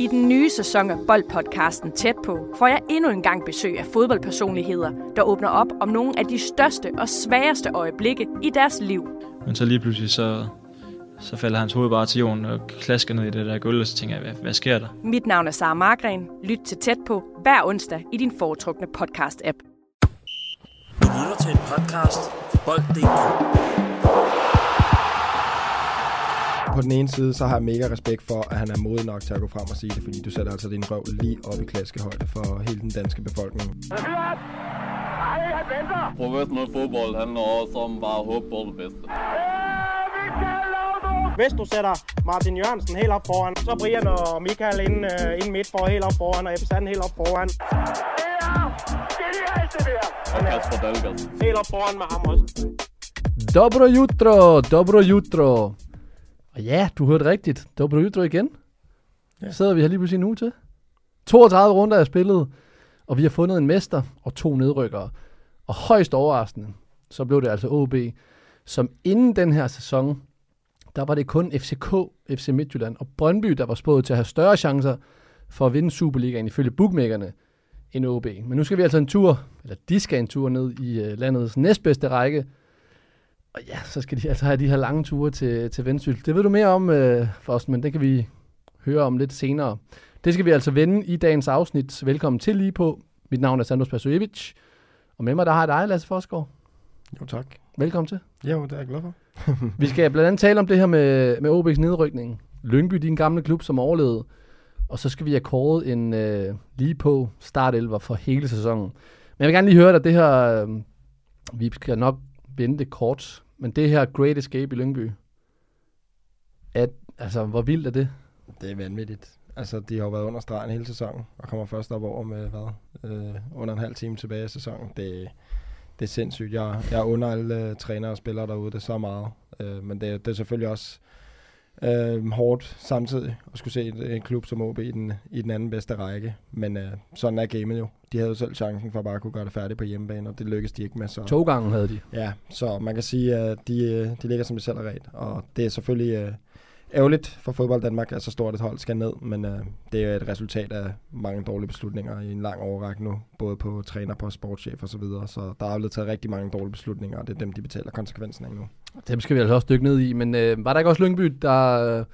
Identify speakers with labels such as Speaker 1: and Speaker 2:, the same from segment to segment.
Speaker 1: I den nye sæson af Boldpodcasten Tæt på får jeg endnu en gang besøg af fodboldpersonligheder, der åbner op om nogle af de største og sværeste øjeblikke i deres liv.
Speaker 2: Men så lige pludselig så, så falder hans hoved bare til jorden og klasker ned i det der gulv, og så tænker jeg, hvad, hvad sker der?
Speaker 1: Mit navn er Sara Margren. Lyt til Tæt på hver onsdag i din foretrukne podcast-app.
Speaker 3: Du lytter til en podcast fra Bold.dk.
Speaker 4: På den ene side, så har jeg mega respekt for, at han er modig nok til at gå frem og sige det, fordi du sætter altså din røv lige op i klaskehøjde for hele den danske befolkning.
Speaker 5: Professionel fodbold handler også om bare at håbe på det bedste.
Speaker 6: Hvis du sætter Martin Jørgensen helt op foran, så Brian og Michael inden, uh, inden midt for helt op foran, og Ebbe helt op foran.
Speaker 5: Og Kasper Dahlgaard.
Speaker 6: Helt op foran med ham også.
Speaker 7: Dobro jutro, dobro jutro. Og ja, du hørte rigtigt. Dobro jutro igen. Ja. Sidder vi her lige pludselig en uge til. 32 runder er spillet, og vi har fundet en mester og to nedrykkere. Og højst overraskende, så blev det altså OB, som inden den her sæson, der var det kun FCK, FC Midtjylland og Brøndby, der var spået til at have større chancer for at vinde Superligaen ifølge bookmakerne end OB. Men nu skal vi altså en tur, eller de skal en tur ned i uh, landets næstbedste række, og ja, så skal de altså have de her lange ture til, til Vendsyssel. Det ved du mere om, øh, Forsten, men det kan vi høre om lidt senere. Det skal vi altså vende i dagens afsnit. Velkommen til lige på. Mit navn er Sandros Pasojevic. Og med mig, der har jeg dig, Lasse Forsgaard.
Speaker 4: Jo, tak.
Speaker 7: Velkommen til.
Speaker 4: Jo, det er jeg glad for.
Speaker 7: Vi skal blandt andet tale om det her med, med OB's nedrykning. Lyngby, din gamle klub, som overlevede. Og så skal vi have kåret en øh, lige på startelver for hele sæsonen. Men jeg vil gerne lige høre dig, det her, øh, vi skal nok vente kort, men det her Great Escape i Lyngby, at, altså, hvor vildt er det?
Speaker 4: Det er vanvittigt. Altså, de har jo været under stregen hele sæsonen, og kommer først op over med, hvad, øh, under en halv time tilbage i sæsonen. Det, det er sindssygt. Jeg, jeg under alle øh, trænere og spillere derude, det er så meget. Øh, men det, det er selvfølgelig også uh, hårdt samtidig at skulle se en, en klub som OB i den, i den anden bedste række. Men uh, sådan er gamet jo. De havde jo selv chancen for at bare kunne gøre det færdigt på hjemmebane, og det lykkedes de ikke med. Så,
Speaker 7: To gange havde de.
Speaker 4: Ja, så man kan sige, at de, øh, de ligger som de selv er ret. Og det er selvfølgelig uh, ærgerligt for fodbold Danmark, at så stort et hold skal ned, men uh, det er et resultat af mange dårlige beslutninger i en lang overrække nu, både på træner, på sportschef og så videre. Så der er blevet taget rigtig mange dårlige beslutninger, og det er dem, de betaler konsekvensen af nu.
Speaker 7: Dem skal vi altså også dykke ned i. Men øh, var der ikke også Lyngby, der,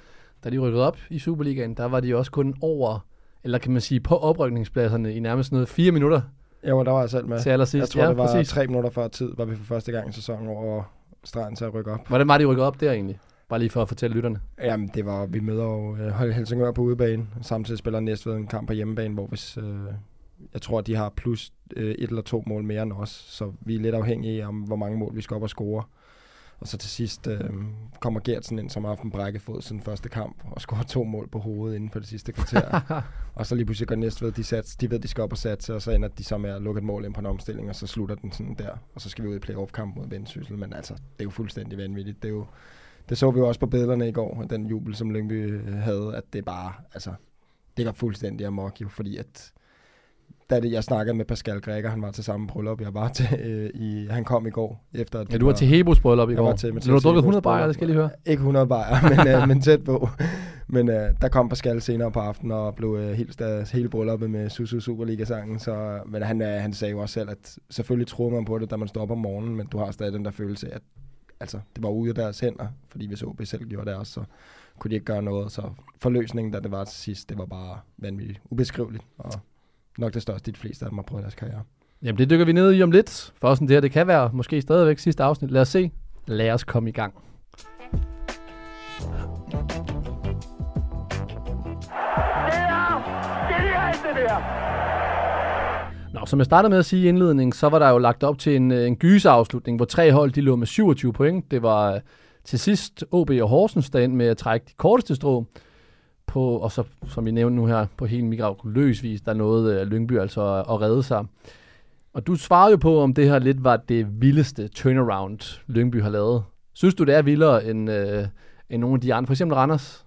Speaker 7: da de rykkede op i Superligaen, der var de også kun over, eller kan man sige på oprykningspladserne i nærmest noget fire minutter
Speaker 4: Jo, der var jeg selv med.
Speaker 7: til allersidst.
Speaker 4: Jeg tror,
Speaker 7: ja,
Speaker 4: det var
Speaker 7: præcis.
Speaker 4: tre minutter før tid, var vi for første gang i sæsonen over stregen til at rykke op.
Speaker 7: Hvordan var de rykket op der egentlig? Bare lige for at fortælle lytterne.
Speaker 4: Jamen, det var, vi møder jo øh, Helsingør på udebane, og samtidig spiller Næstved en kamp på hjemmebane, hvor hvis, øh, jeg tror, de har plus øh, et eller to mål mere end os, så vi er lidt afhængige af, om hvor mange mål vi skal op og score. Og så til sidst øh, kommer Gertsen ind, som har haft en brækkefod siden første kamp, og scorer to mål på hovedet inden for det sidste kvarter. og så lige pludselig går Næstved, de, sats, de ved, de skal op og satse, og så ender de så med at lukke et mål ind på en omstilling, og så slutter den sådan der. Og så skal vi ud i playoff-kamp mod Vendsyssel, men altså, det er jo fuldstændig vanvittigt. Det er jo, det så vi jo også på billederne i går, den jubel, som Lyngby øh, havde, at det bare, altså, det går fuldstændig amok jo, fordi at da det, jeg snakkede med Pascal Grækker, han var til samme bryllup, jeg var til, øh, i, han kom i går, efter at
Speaker 7: Ja, du var til Hebos bryllup i
Speaker 4: Jeg
Speaker 7: går.
Speaker 4: var til
Speaker 7: Du
Speaker 4: Mathias
Speaker 7: har drukket
Speaker 4: Hebos
Speaker 7: 100 bajer, det skal jeg lige høre.
Speaker 4: Ikke 100 bajer, men, øh, men tæt på. Men øh, der kom Pascal senere på aftenen og blev øh, helt af hele brylluppet med Susu Superliga-sangen. Så, men han, øh, han sagde jo også selv, at selvfølgelig troede man på det, da man står op om morgenen, men du har stadig den der følelse, at altså, det var ude af deres hænder, fordi hvis OB selv gjorde det også, så kunne de ikke gøre noget. Så forløsningen, da det var til sidst, det var bare vanvittigt ubeskriveligt, og nok det største, de fleste af dem har prøvet i deres karriere.
Speaker 7: Jamen, det dykker vi ned i om lidt. For sådan det her, det kan være måske stadigvæk sidste afsnit. Lad os se. Lad os komme i gang. Nå, som jeg startede med at sige i indledningen, så var der jo lagt op til en, øh, en gyseafslutning, hvor tre hold de lå med 27 point. Det var øh, til sidst OB og Horsens, der endte med at trække de korteste strå. På, og så, som vi nævnte nu her, på helt mirakuløs vis, der nåede øh, Lyngby altså at, at redde sig. Og du svarede jo på, om det her lidt var det vildeste turnaround, Lyngby har lavet. Synes du, det er vildere end, øh, end nogle af de andre? For eksempel Randers?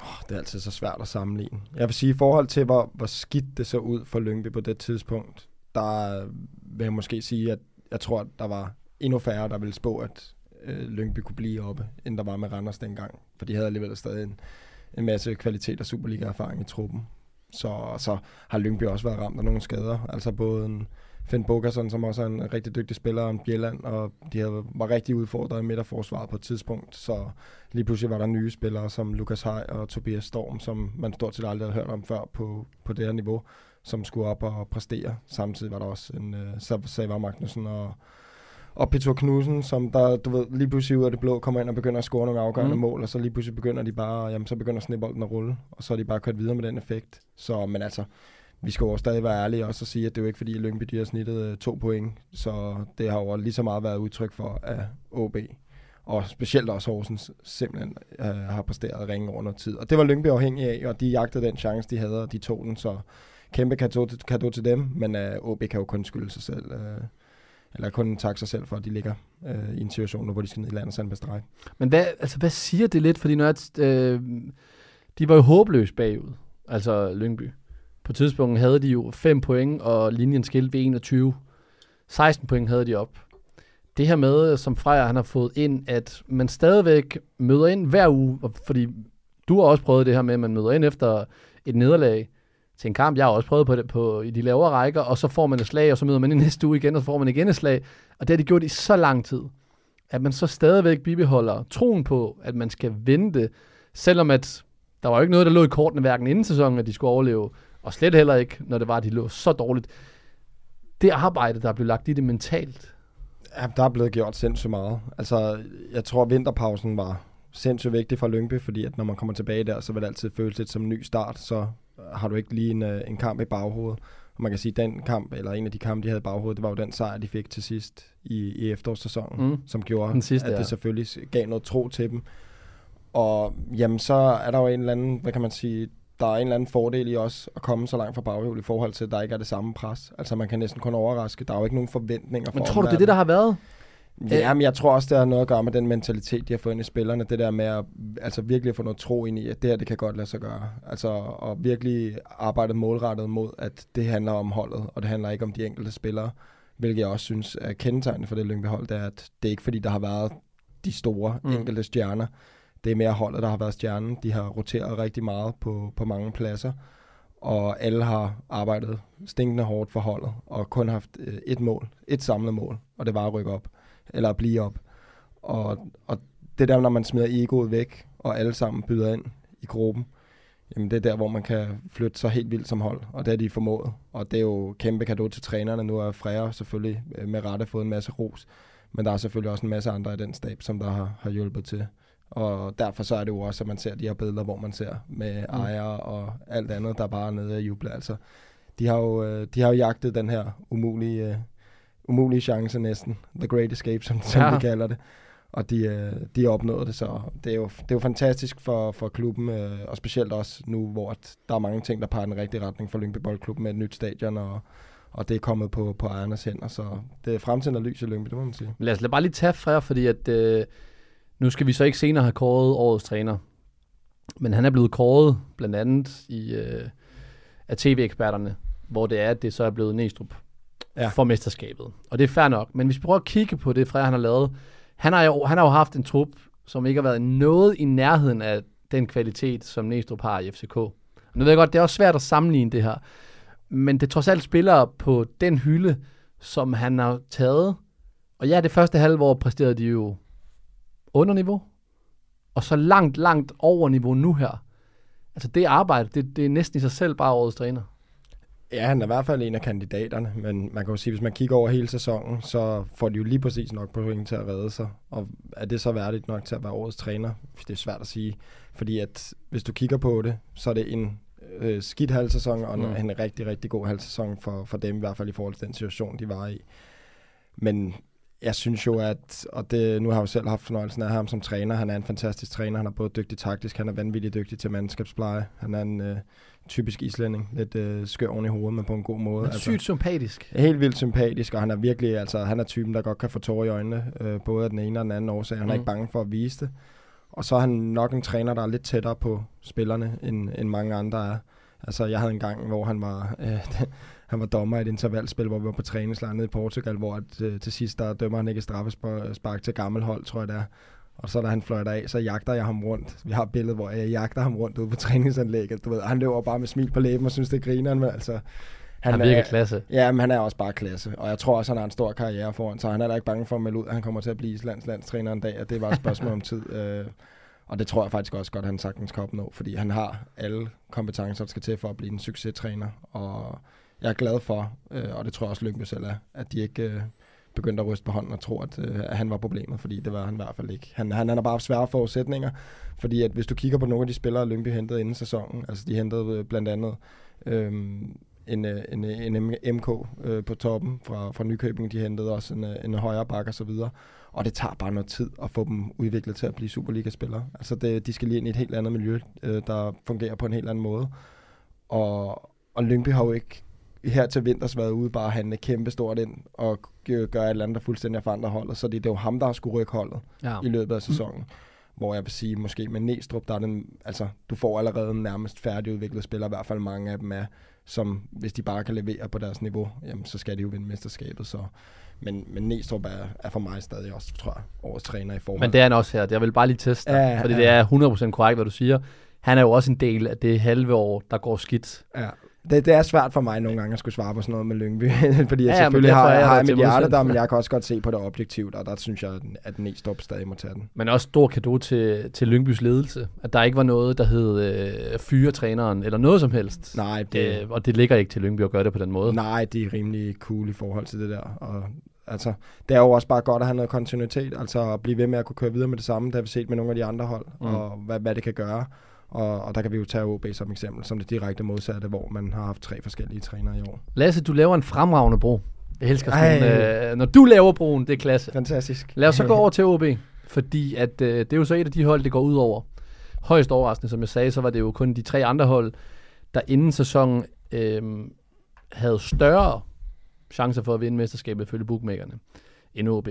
Speaker 4: Oh, det er altid så svært at sammenligne. Jeg vil sige, i forhold til, hvor, hvor skidt det så ud for Lyngby på det tidspunkt, der vil jeg måske sige, at jeg tror, at der var endnu færre, der ville spå, at øh, Lyngby kunne blive oppe, end der var med Randers dengang. For de havde alligevel stadig en, en masse kvalitet og Superliga-erfaring i truppen. Så, så har Lyngby også været ramt af nogle skader. Altså både en Finn Bokerson, som også er en rigtig dygtig spiller, og en Bjelland, og de havde, var rigtig udfordret i midterforsvaret på et tidspunkt. Så lige pludselig var der nye spillere som Lukas Hej og Tobias Storm, som man stort set aldrig havde hørt om før på, på det her niveau, som skulle op og præstere. Samtidig var der også en uh, Savar Magnussen og og Peter Knudsen, som der, du ved, lige pludselig ud af det blå kommer ind og begynder at score nogle afgørende mm. mål, og så lige pludselig begynder de bare, jamen så begynder snebolden at rulle, og så er de bare kørt videre med den effekt. Så, men altså, vi skal jo også stadig være ærlige også og sige, at det er jo ikke fordi, at Lyngby de har snittet øh, to point, så det har jo lige så meget været udtryk for, at OB og specielt også Horsens simpelthen øh, har præsteret ringe over noget tid. Og det var Lyngby afhængig af, og de jagtede den chance, de havde, og de tog den, så kæmpe kado til dem, men øh, OB kan jo kun skylde sig selv. Øh, eller kun takke sig selv for, at de ligger øh, i en situation nu, hvor de skal ned i landet sådan streg.
Speaker 7: Men hvad, altså, hvad siger det lidt? Fordi når jeg, øh, de var jo håbløse bagud, altså Lyngby. På tidspunktet havde de jo 5 point, og linjen skilte ved 21. 16 point havde de op. Det her med, som Freja han har fået ind, at man stadigvæk møder ind hver uge, fordi du har også prøvet det her med, at man møder ind efter et nederlag, til en kamp. Jeg har også prøvet på det på, i de lavere rækker, og så får man et slag, og så møder man i næste uge igen, og så får man igen et slag. Og det har de gjort i så lang tid, at man så stadigvæk bibeholder troen på, at man skal vente, selvom at der var jo ikke noget, der lå i kortene hverken inden sæsonen, at de skulle overleve, og slet heller ikke, når det var, at de lå så dårligt. Det arbejde, der er blevet lagt i det mentalt.
Speaker 4: Ja, der er blevet gjort sindssygt meget. Altså, jeg tror, at vinterpausen var sindssygt vigtig for Lyngby, fordi at når man kommer tilbage der, så vil det altid føles lidt som en ny start, så har du ikke lige en, øh, en kamp i baghovedet. Og man kan sige, at den kamp, eller en af de kampe, de havde i baghovedet, det var jo den sejr, de fik til sidst i, i efterårssæsonen, mm. som gjorde, den sidste, at det ja. selvfølgelig gav noget tro til dem. Og jamen, så er der jo en eller anden, hvad kan man sige, der er en eller anden fordel i også at komme så langt fra baghjul i forhold til, at der ikke er det samme pres. Altså man kan næsten kun overraske. Der er jo ikke nogen forventninger for
Speaker 7: Men tror du, det er det, der har været?
Speaker 4: Ja, men jeg tror også, det har noget at gøre med den mentalitet, de har fået ind i spillerne. Det der med at altså virkelig få noget tro ind i, at det her, det kan godt lade sig gøre. Altså at virkelig arbejde målrettet mod, at det handler om holdet, og det handler ikke om de enkelte spillere. Hvilket jeg også synes er kendetegnet for det Lyngby hold, det er, at det er ikke fordi, der har været de store mm. enkelte stjerner. Det er mere holdet, der har været stjernen. De har roteret rigtig meget på, på mange pladser og alle har arbejdet stinkende hårdt for holdet, og kun haft øh, et mål, et samlet mål, og det var at rykke op eller at blive op. Og, og det der, når man smider egoet væk, og alle sammen byder ind i gruppen, jamen det er der, hvor man kan flytte sig helt vildt som hold, og det er de formået. Og det er jo kæmpe kado til trænerne. Nu er Freja selvfølgelig øh, med rette fået en masse ros, men der er selvfølgelig også en masse andre i den stab, som der har, har hjulpet til. Og derfor så er det jo også, at man ser de her billeder, hvor man ser med mm. ejere og alt andet, der bare er nede og jubler. Altså, de har jo, øh, de har jo jagtet den her umulige øh, umulige chance næsten. The Great Escape, som, som ja. de kalder det. Og de, øh, de opnåede det, så det er jo, det er jo fantastisk for, for klubben, øh, og specielt også nu, hvor der er mange ting, der peger i den rigtige retning for Lyngby Boldklub med et nyt stadion, og, og det er kommet på, på ejernes hænder, så det er fremtiden og lys i Lyngby, det må man sige.
Speaker 7: Lad os lad bare lige tage fra, fordi at, øh, nu skal vi så ikke senere have kåret årets træner, men han er blevet kåret blandt andet i, øh, af tv-eksperterne, hvor det er, at det så er blevet Næstrup, ja. for mesterskabet. Og det er fair nok. Men hvis vi prøver at kigge på det, Freja han har lavet, han har, jo, han har jo haft en trup, som ikke har været noget i nærheden af den kvalitet, som Næstrup har i FCK. Og nu ved jeg godt, det er også svært at sammenligne det her. Men det er trods alt spillere på den hylde, som han har taget. Og ja, det første halve år præsterede de jo under niveau. Og så langt, langt over niveau nu her. Altså det arbejde, det, det er næsten i sig selv bare årets træner.
Speaker 4: Ja, han er i hvert fald en af kandidaterne, men man kan jo sige, hvis man kigger over hele sæsonen, så får de jo lige præcis nok point til at redde sig. Og er det så værdigt nok til at være årets træner? Det er svært at sige, fordi at hvis du kigger på det, så er det en øh, skidt halvsæson, og mm. en rigtig, rigtig god halvsæson for, for dem, i hvert fald i forhold til den situation, de var i. Men jeg synes jo, at, og det, nu har jeg jo selv haft fornøjelsen af ham som træner, han er en fantastisk træner, han er både dygtig taktisk, han er vanvittigt dygtig til mandskabspleje, han er en, øh, typisk islænding. Lidt øh, skør oven i hovedet, men på en god måde.
Speaker 7: Men altså, sygt sympatisk.
Speaker 4: Helt vildt sympatisk, og han er virkelig, altså han er typen, der godt kan få tårer i øjnene, øh, både af den ene og den anden årsag. Han mm. er ikke bange for at vise det. Og så er han nok en træner, der er lidt tættere på spillerne, end, end mange andre er. Altså, jeg havde en gang, hvor han var, øh, han var dommer i et intervalspil, hvor vi var på træningslejr nede i Portugal, hvor at, øh, til sidst der dømmer han ikke straffespark til gammel hold, tror jeg det er. Og så da han fløjter af, så jagter jeg ham rundt. Vi har et billede, hvor jeg jagter ham rundt ude på træningsanlægget. Du ved, han løber bare med smil på læben og synes, det griner men altså...
Speaker 7: Han, han virker
Speaker 4: er,
Speaker 7: klasse.
Speaker 4: Ja, men han er også bare klasse. Og jeg tror også, han har en stor karriere foran, så han er da ikke bange for at melde ud, at han kommer til at blive Islands landstræner en dag, og det var et spørgsmål om tid. Øh, og det tror jeg faktisk også godt, han sagtens kan opnå, fordi han har alle kompetencer, der skal til for at blive en succestræner. Og jeg er glad for, øh, og det tror jeg også Lyngby selv er, at de ikke øh, begyndte at ryste på hånden og tro, at, øh, at han var problemet, fordi det var han i hvert fald ikke. Han, han, han har bare svære forudsætninger, fordi at hvis du kigger på nogle af de spillere, Lyngby hentede inden sæsonen, altså de hentede øh, blandt andet øh, en, øh, en, en MK øh, på toppen fra, fra Nykøbing. De hentede også en, øh, en højere bakke og så videre. Og det tager bare noget tid at få dem udviklet til at blive Superliga-spillere. Altså det, de skal lige ind i et helt andet miljø, øh, der fungerer på en helt anden måde. Og, og Lyngby har jo ikke her til vinters været ude bare at handle kæmpe stort ind og gøre et eller andet, der fuldstændig forandrer holdet. Så det, det er jo ham, der har skulle rykke holdet ja. i løbet af sæsonen. Mm. Hvor jeg vil sige, måske med Næstrup, der er den, altså, du får allerede en nærmest færdigudviklet spiller, i hvert fald mange af dem er, som hvis de bare kan levere på deres niveau, jamen, så skal de jo vinde mesterskabet. Så. Men, men Næstrup er, er for mig stadig også, tror jeg, årets træner i forhold.
Speaker 7: Men det er han også her. Jeg vil bare lige teste ja, fordi ja. det er 100% korrekt, hvad du siger. Han er jo også en del af det halve år, der går skidt.
Speaker 4: Ja. Det, det er svært for mig nogle gange at skulle svare på sådan noget med Lyngby, fordi jeg ja, selvfølgelig har, jeg, har jeg mit hjerte der, men jeg kan også godt se på det objektivt, og der synes jeg, at Næstrup stadig må tage den.
Speaker 7: Men også stor kado til, til Lyngbys ledelse, at der ikke var noget, der hed øh, fyretræneren, eller noget som helst.
Speaker 4: Nej. Det,
Speaker 7: øh, og det ligger ikke til Lyngby at gøre det på den måde.
Speaker 4: Nej, det er rimelig cool i forhold til det der, og Altså, det er jo også bare godt at have noget kontinuitet, altså at blive ved med at kunne køre videre med det samme, det har vi set med nogle af de andre hold, mm. og hvad, hvad det kan gøre. Og, og der kan vi jo tage OB som eksempel, som det direkte modsatte, hvor man har haft tre forskellige trænere i år.
Speaker 7: Lasse, du laver en fremragende bro. Jeg elsker sådan, øh, når du laver broen, det er klasse.
Speaker 4: Fantastisk.
Speaker 7: Lad os så gå over til OB, fordi at, øh, det er jo så et af de hold, det går ud over. Højst overraskende, som jeg sagde, så var det jo kun de tre andre hold, der inden sæsonen øh, havde større chancer for at vinde mesterskabet ifølge bookmakerne end OB.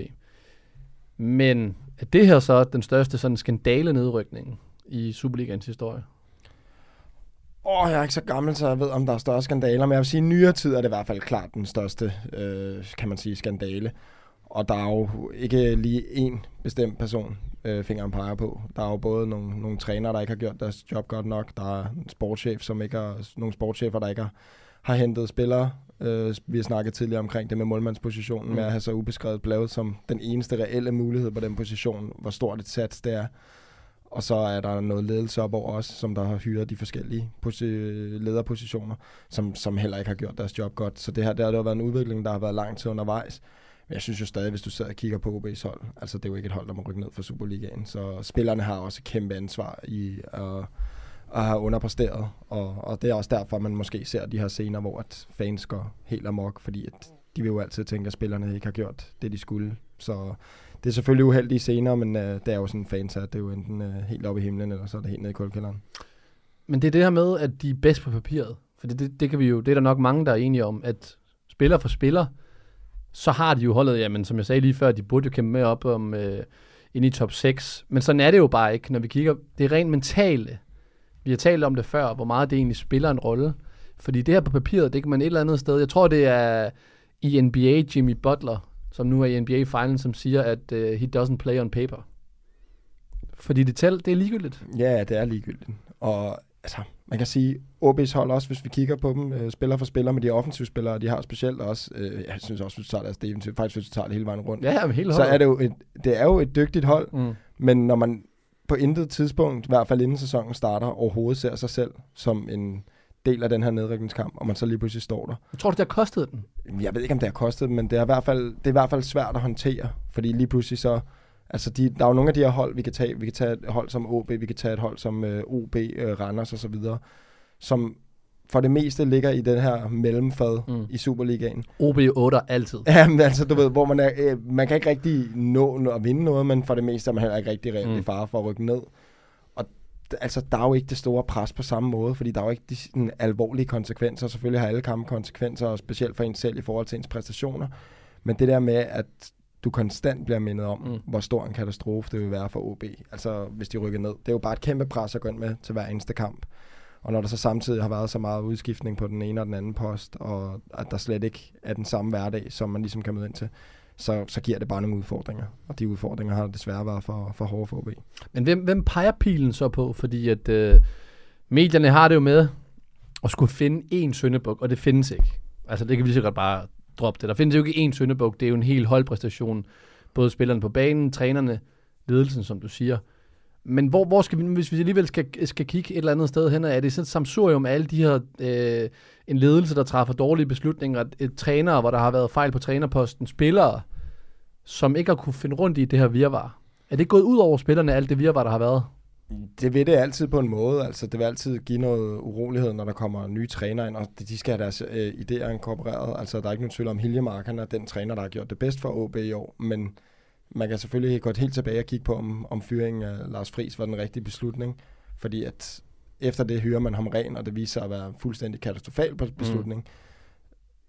Speaker 7: Men er det her så den største sådan skandale nedrykning i Superligans historie?
Speaker 4: Åh, oh, jeg er ikke så gammel, så jeg ved, om der er større skandaler, men jeg vil sige, at nyere tid er det i hvert fald klart den største, øh, kan man sige, skandale. Og der er jo ikke lige én bestemt person, øh, fingeren peger på. Der er jo både nogle, nogle trænere, der ikke har gjort deres job godt nok. Der er en sportschef, som ikke har, nogle sportschefer, der ikke har, har hentet spillere. Øh, vi har snakket tidligere omkring det med målmandspositionen, mm. med at have så ubeskrevet bladet som den eneste reelle mulighed på den position, hvor stort et sats det er. Og så er der noget ledelse op over os, som der har hyret de forskellige lederpositioner, som, som heller ikke har gjort deres job godt. Så det her det har jo været en udvikling, der har været lang tid undervejs. Men jeg synes jo stadig, hvis du sidder og kigger på OB's hold, altså det er jo ikke et hold, der må rykke ned for Superligaen. Så spillerne har også et kæmpe ansvar i at, at have underpresteret. Og, og det er også derfor, man måske ser de her scener, hvor at fans går helt amok, fordi at de vil jo altid tænke, at spillerne ikke har gjort det, de skulle. Så det er selvfølgelig uheldige scener, men øh, det er jo sådan en fan, så det er jo enten øh, helt oppe i himlen, eller så er det helt nede i kulkælderen.
Speaker 7: Men det er det her med, at de er bedst på papiret. For det, det, det, kan vi jo, det er der nok mange, der er enige om, at spiller for spiller, så har de jo holdet, jamen som jeg sagde lige før, de burde jo kæmpe med op om øh, ind i top 6. Men sådan er det jo bare ikke, når vi kigger. Det er rent mentale. Vi har talt om det før, hvor meget det egentlig spiller en rolle. Fordi det her på papiret, det kan man et eller andet sted. Jeg tror, det er i NBA, Jimmy Butler, som nu er i NBA Finals, som siger, at uh, he doesn't play on paper. Fordi det, tæl, det er ligegyldigt.
Speaker 4: Ja, det er ligegyldigt. Og altså, man kan sige, OB's hold også, hvis vi kigger på dem, øh, spiller for spiller med de offensive spillere, de har specielt også, øh, jeg synes også, hvis du tager deres defensive, faktisk hvis du tager det hele vejen rundt,
Speaker 7: ja, hele
Speaker 4: så er det jo et, det er jo et dygtigt hold, mm. men når man på intet tidspunkt, i hvert fald inden sæsonen starter, overhovedet ser sig selv som en, del af den her nedrykningskamp, og man så lige pludselig står der.
Speaker 7: Jeg tror du, det har kostet den?
Speaker 4: Jeg ved ikke, om det har kostet men det er i hvert fald, det er i hvert fald svært at håndtere, fordi lige pludselig så, altså de, der er jo nogle af de her hold, vi kan tage, vi kan tage et hold som OB, vi kan tage et hold som øh, OB, øh, Randers og så videre, som for det meste ligger i den her mellemfad mm. i Superligaen.
Speaker 7: OB 8 altid.
Speaker 4: Ja, men altså, du ved, hvor man, er, øh, man kan ikke rigtig nå at vinde noget, men for det meste er man heller ikke rigtig reelt mm. i fare for at rykke ned altså, der er jo ikke det store pres på samme måde, fordi der er jo ikke de sådan, alvorlige konsekvenser. Selvfølgelig har alle kampe konsekvenser, og specielt for en selv i forhold til ens præstationer. Men det der med, at du konstant bliver mindet om, mm. hvor stor en katastrofe det vil være for OB. Altså, hvis de rykker ned. Det er jo bare et kæmpe pres at gå ind med til hver eneste kamp. Og når der så samtidig har været så meget udskiftning på den ene og den anden post, og at der slet ikke er den samme hverdag, som man ligesom kan møde ind til, så, så giver det bare nogle udfordringer. Og de udfordringer har desværre været for, for hårde for OB.
Speaker 7: Men hvem, hvem peger pilen så på? Fordi at øh, medierne har det jo med at skulle finde én søndebuk, og det findes ikke. Altså det kan vi lige så godt bare droppe det. Der findes jo ikke én søndebuk, det er jo en hel holdpræstation. Både spillerne på banen, trænerne, ledelsen, som du siger. Men hvor, hvor skal vi, hvis vi alligevel skal, skal kigge et eller andet sted hen, er det sådan et samsurium af alle de her, øh, en ledelse, der træffer dårlige beslutninger, et træner, hvor der har været fejl på trænerposten, spillere, som ikke har kunne finde rundt i det her virvar. Er det gået ud over spillerne, alt det virvar, der har været?
Speaker 4: Det vil det altid på en måde. Altså, det vil altid give noget urolighed, når der kommer nye træner ind, og de skal have deres øh, idéer inkorporeret. Altså, der er ikke nogen tvivl om, Hiljemark, han er den træner, der har gjort det bedst for OB i år, men man kan selvfølgelig godt helt tilbage og kigge på, om, om fyringen af Lars Friis var den rigtige beslutning, fordi at efter det hyrer man ham ren, og det viser sig at være fuldstændig katastrofal beslutning. Mm.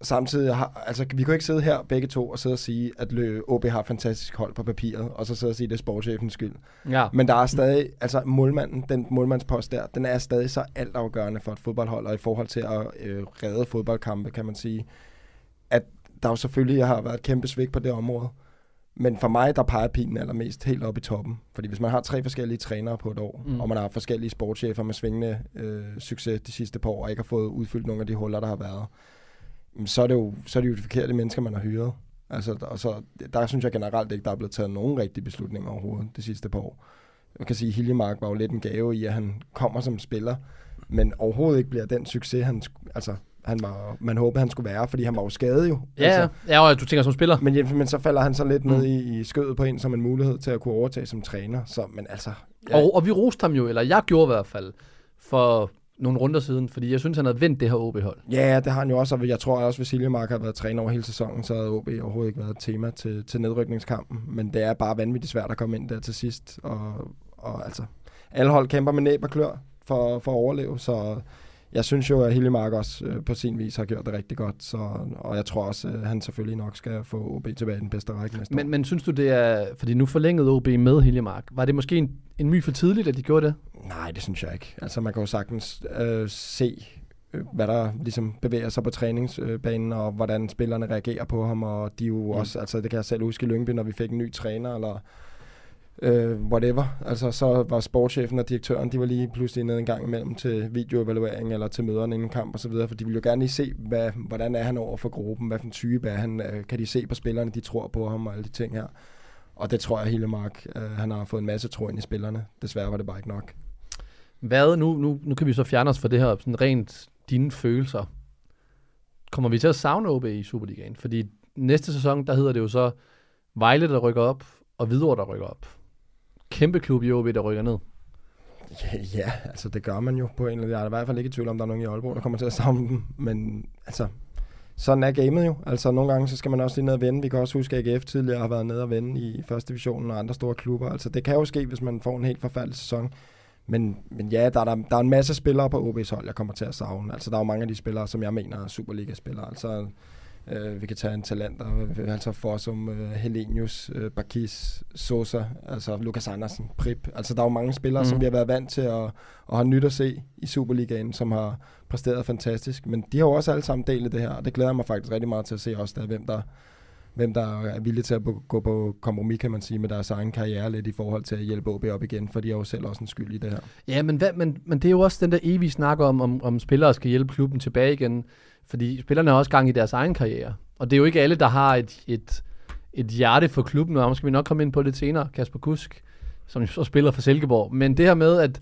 Speaker 4: Samtidig har, altså vi kan ikke sidde her begge to og sidde og sige, at Lø, OB har fantastisk hold på papiret, og så sidde og sige, at det er sportschefens skyld.
Speaker 7: Ja.
Speaker 4: Men der er stadig, altså målmanden, den målmandspost der, den er stadig så altafgørende for et fodboldhold, og i forhold til at øh, redde fodboldkampe, kan man sige, at der jo selvfølgelig har været et kæmpe svigt på det område. Men for mig, der peger pilen allermest helt op i toppen. Fordi hvis man har tre forskellige trænere på et år, mm. og man har forskellige sportschefer med svingende øh, succes de sidste par år, og ikke har fået udfyldt nogle af de huller, der har været, så er det jo, så er det jo de forkerte mennesker, man har hyret. Altså, og så, der synes jeg generelt ikke, der er blevet taget nogen rigtige beslutninger overhovedet de sidste par år. Jeg kan sige, at Hiljemark var jo lidt en gave i, at han kommer som spiller, men overhovedet ikke bliver den succes, han, altså, han var, man håbede, han skulle være, fordi han var jo skadet jo.
Speaker 7: Ja, altså. ja og du tænker som spiller.
Speaker 4: Men, men så falder han så lidt mm. ned i, i skødet på en som en mulighed til at kunne overtage som træner. Så, men altså,
Speaker 7: ja. og, og vi roste ham jo, eller jeg gjorde i hvert fald, for nogle runder siden, fordi jeg synes, han havde vendt det her OB-hold.
Speaker 4: Ja, det har han jo også, og jeg tror også, hvis Siljemark har været træner over hele sæsonen, så havde OB overhovedet ikke været et tema til, til nedrykningskampen. Men det er bare vanvittigt svært at komme ind der til sidst. Og, og altså, alle hold kæmper med næb og klør for, for at overleve, så jeg synes jo, at Hillemark også øh, på sin vis har gjort det rigtig godt, så, og jeg tror også, at han selvfølgelig nok skal få OB tilbage i den bedste række næste
Speaker 7: men, år. Men synes du, det er, fordi nu forlængede OB med Hillemark, var det måske en, en my for tidligt, at de gjorde det?
Speaker 4: Nej, det synes jeg ikke. Altså man kan jo sagtens øh, se, øh, hvad der ligesom bevæger sig på træningsbanen, og hvordan spillerne reagerer på ham, og de jo mm. også, altså det kan jeg selv huske i Lyngby, når vi fik en ny træner, eller øh, whatever. Altså, så var sportschefen og direktøren, de var lige pludselig nede en gang imellem til videoevaluering eller til møderne inden kamp og så videre, for de ville jo gerne lige se, hvad, hvordan er han over for gruppen, hvad for en type er han, øh, kan de se på spillerne, de tror på ham og alle de ting her. Og det tror jeg, hele Mark, øh, han har fået en masse tro ind i spillerne. Desværre var det bare ikke nok.
Speaker 7: Hvad, nu, nu, nu kan vi så fjerne os fra det her, sådan rent dine følelser. Kommer vi til at savne OB i Superligaen? Fordi næste sæson, der hedder det jo så Vejle, der rykker op, og Hvidovre, der rykker op kæmpe klub i OB, der rykker ned.
Speaker 4: Ja, ja, altså det gør man jo på en eller anden Jeg er i hvert fald ikke i tvivl om, der er nogen i Aalborg, der kommer til at savne dem. Men altså, sådan er gamet jo. Altså nogle gange, så skal man også lige ned og vende. Vi kan også huske, at AGF tidligere har været nede og vende i første divisionen og andre store klubber. Altså det kan jo ske, hvis man får en helt forfærdelig sæson. Men, men ja, der er, der, der er en masse spillere på OB's hold, jeg kommer til at savne. Altså der er jo mange af de spillere, som jeg mener er Superliga-spillere. Altså Uh, vi kan tage en talent, altså Fossum, uh, Helenius, uh, Bakis, Sosa, altså Lukas Andersen, Prip. Altså der er jo mange spillere, mm. som vi har været vant til at, at have nyt at se i Superligaen, som har præsteret fantastisk. Men de har jo også alle sammen delt det her, og det glæder mig faktisk rigtig meget til at se også, der, hvem der hvem der er villige til at gå på kompromis, kan man sige, med deres egen karriere lidt i forhold til at hjælpe OB op igen, for de har jo selv også en skyld i det her.
Speaker 7: Ja, men, hvad, men, men det er jo også den der evige snak om, om, om spillere skal hjælpe klubben tilbage igen. Fordi spillerne har også gang i deres egen karriere. Og det er jo ikke alle, der har et, et, et hjerte for klubben, og skal vi nok komme ind på det senere, Kasper Kusk, som så spiller for Silkeborg. Men det her med, at,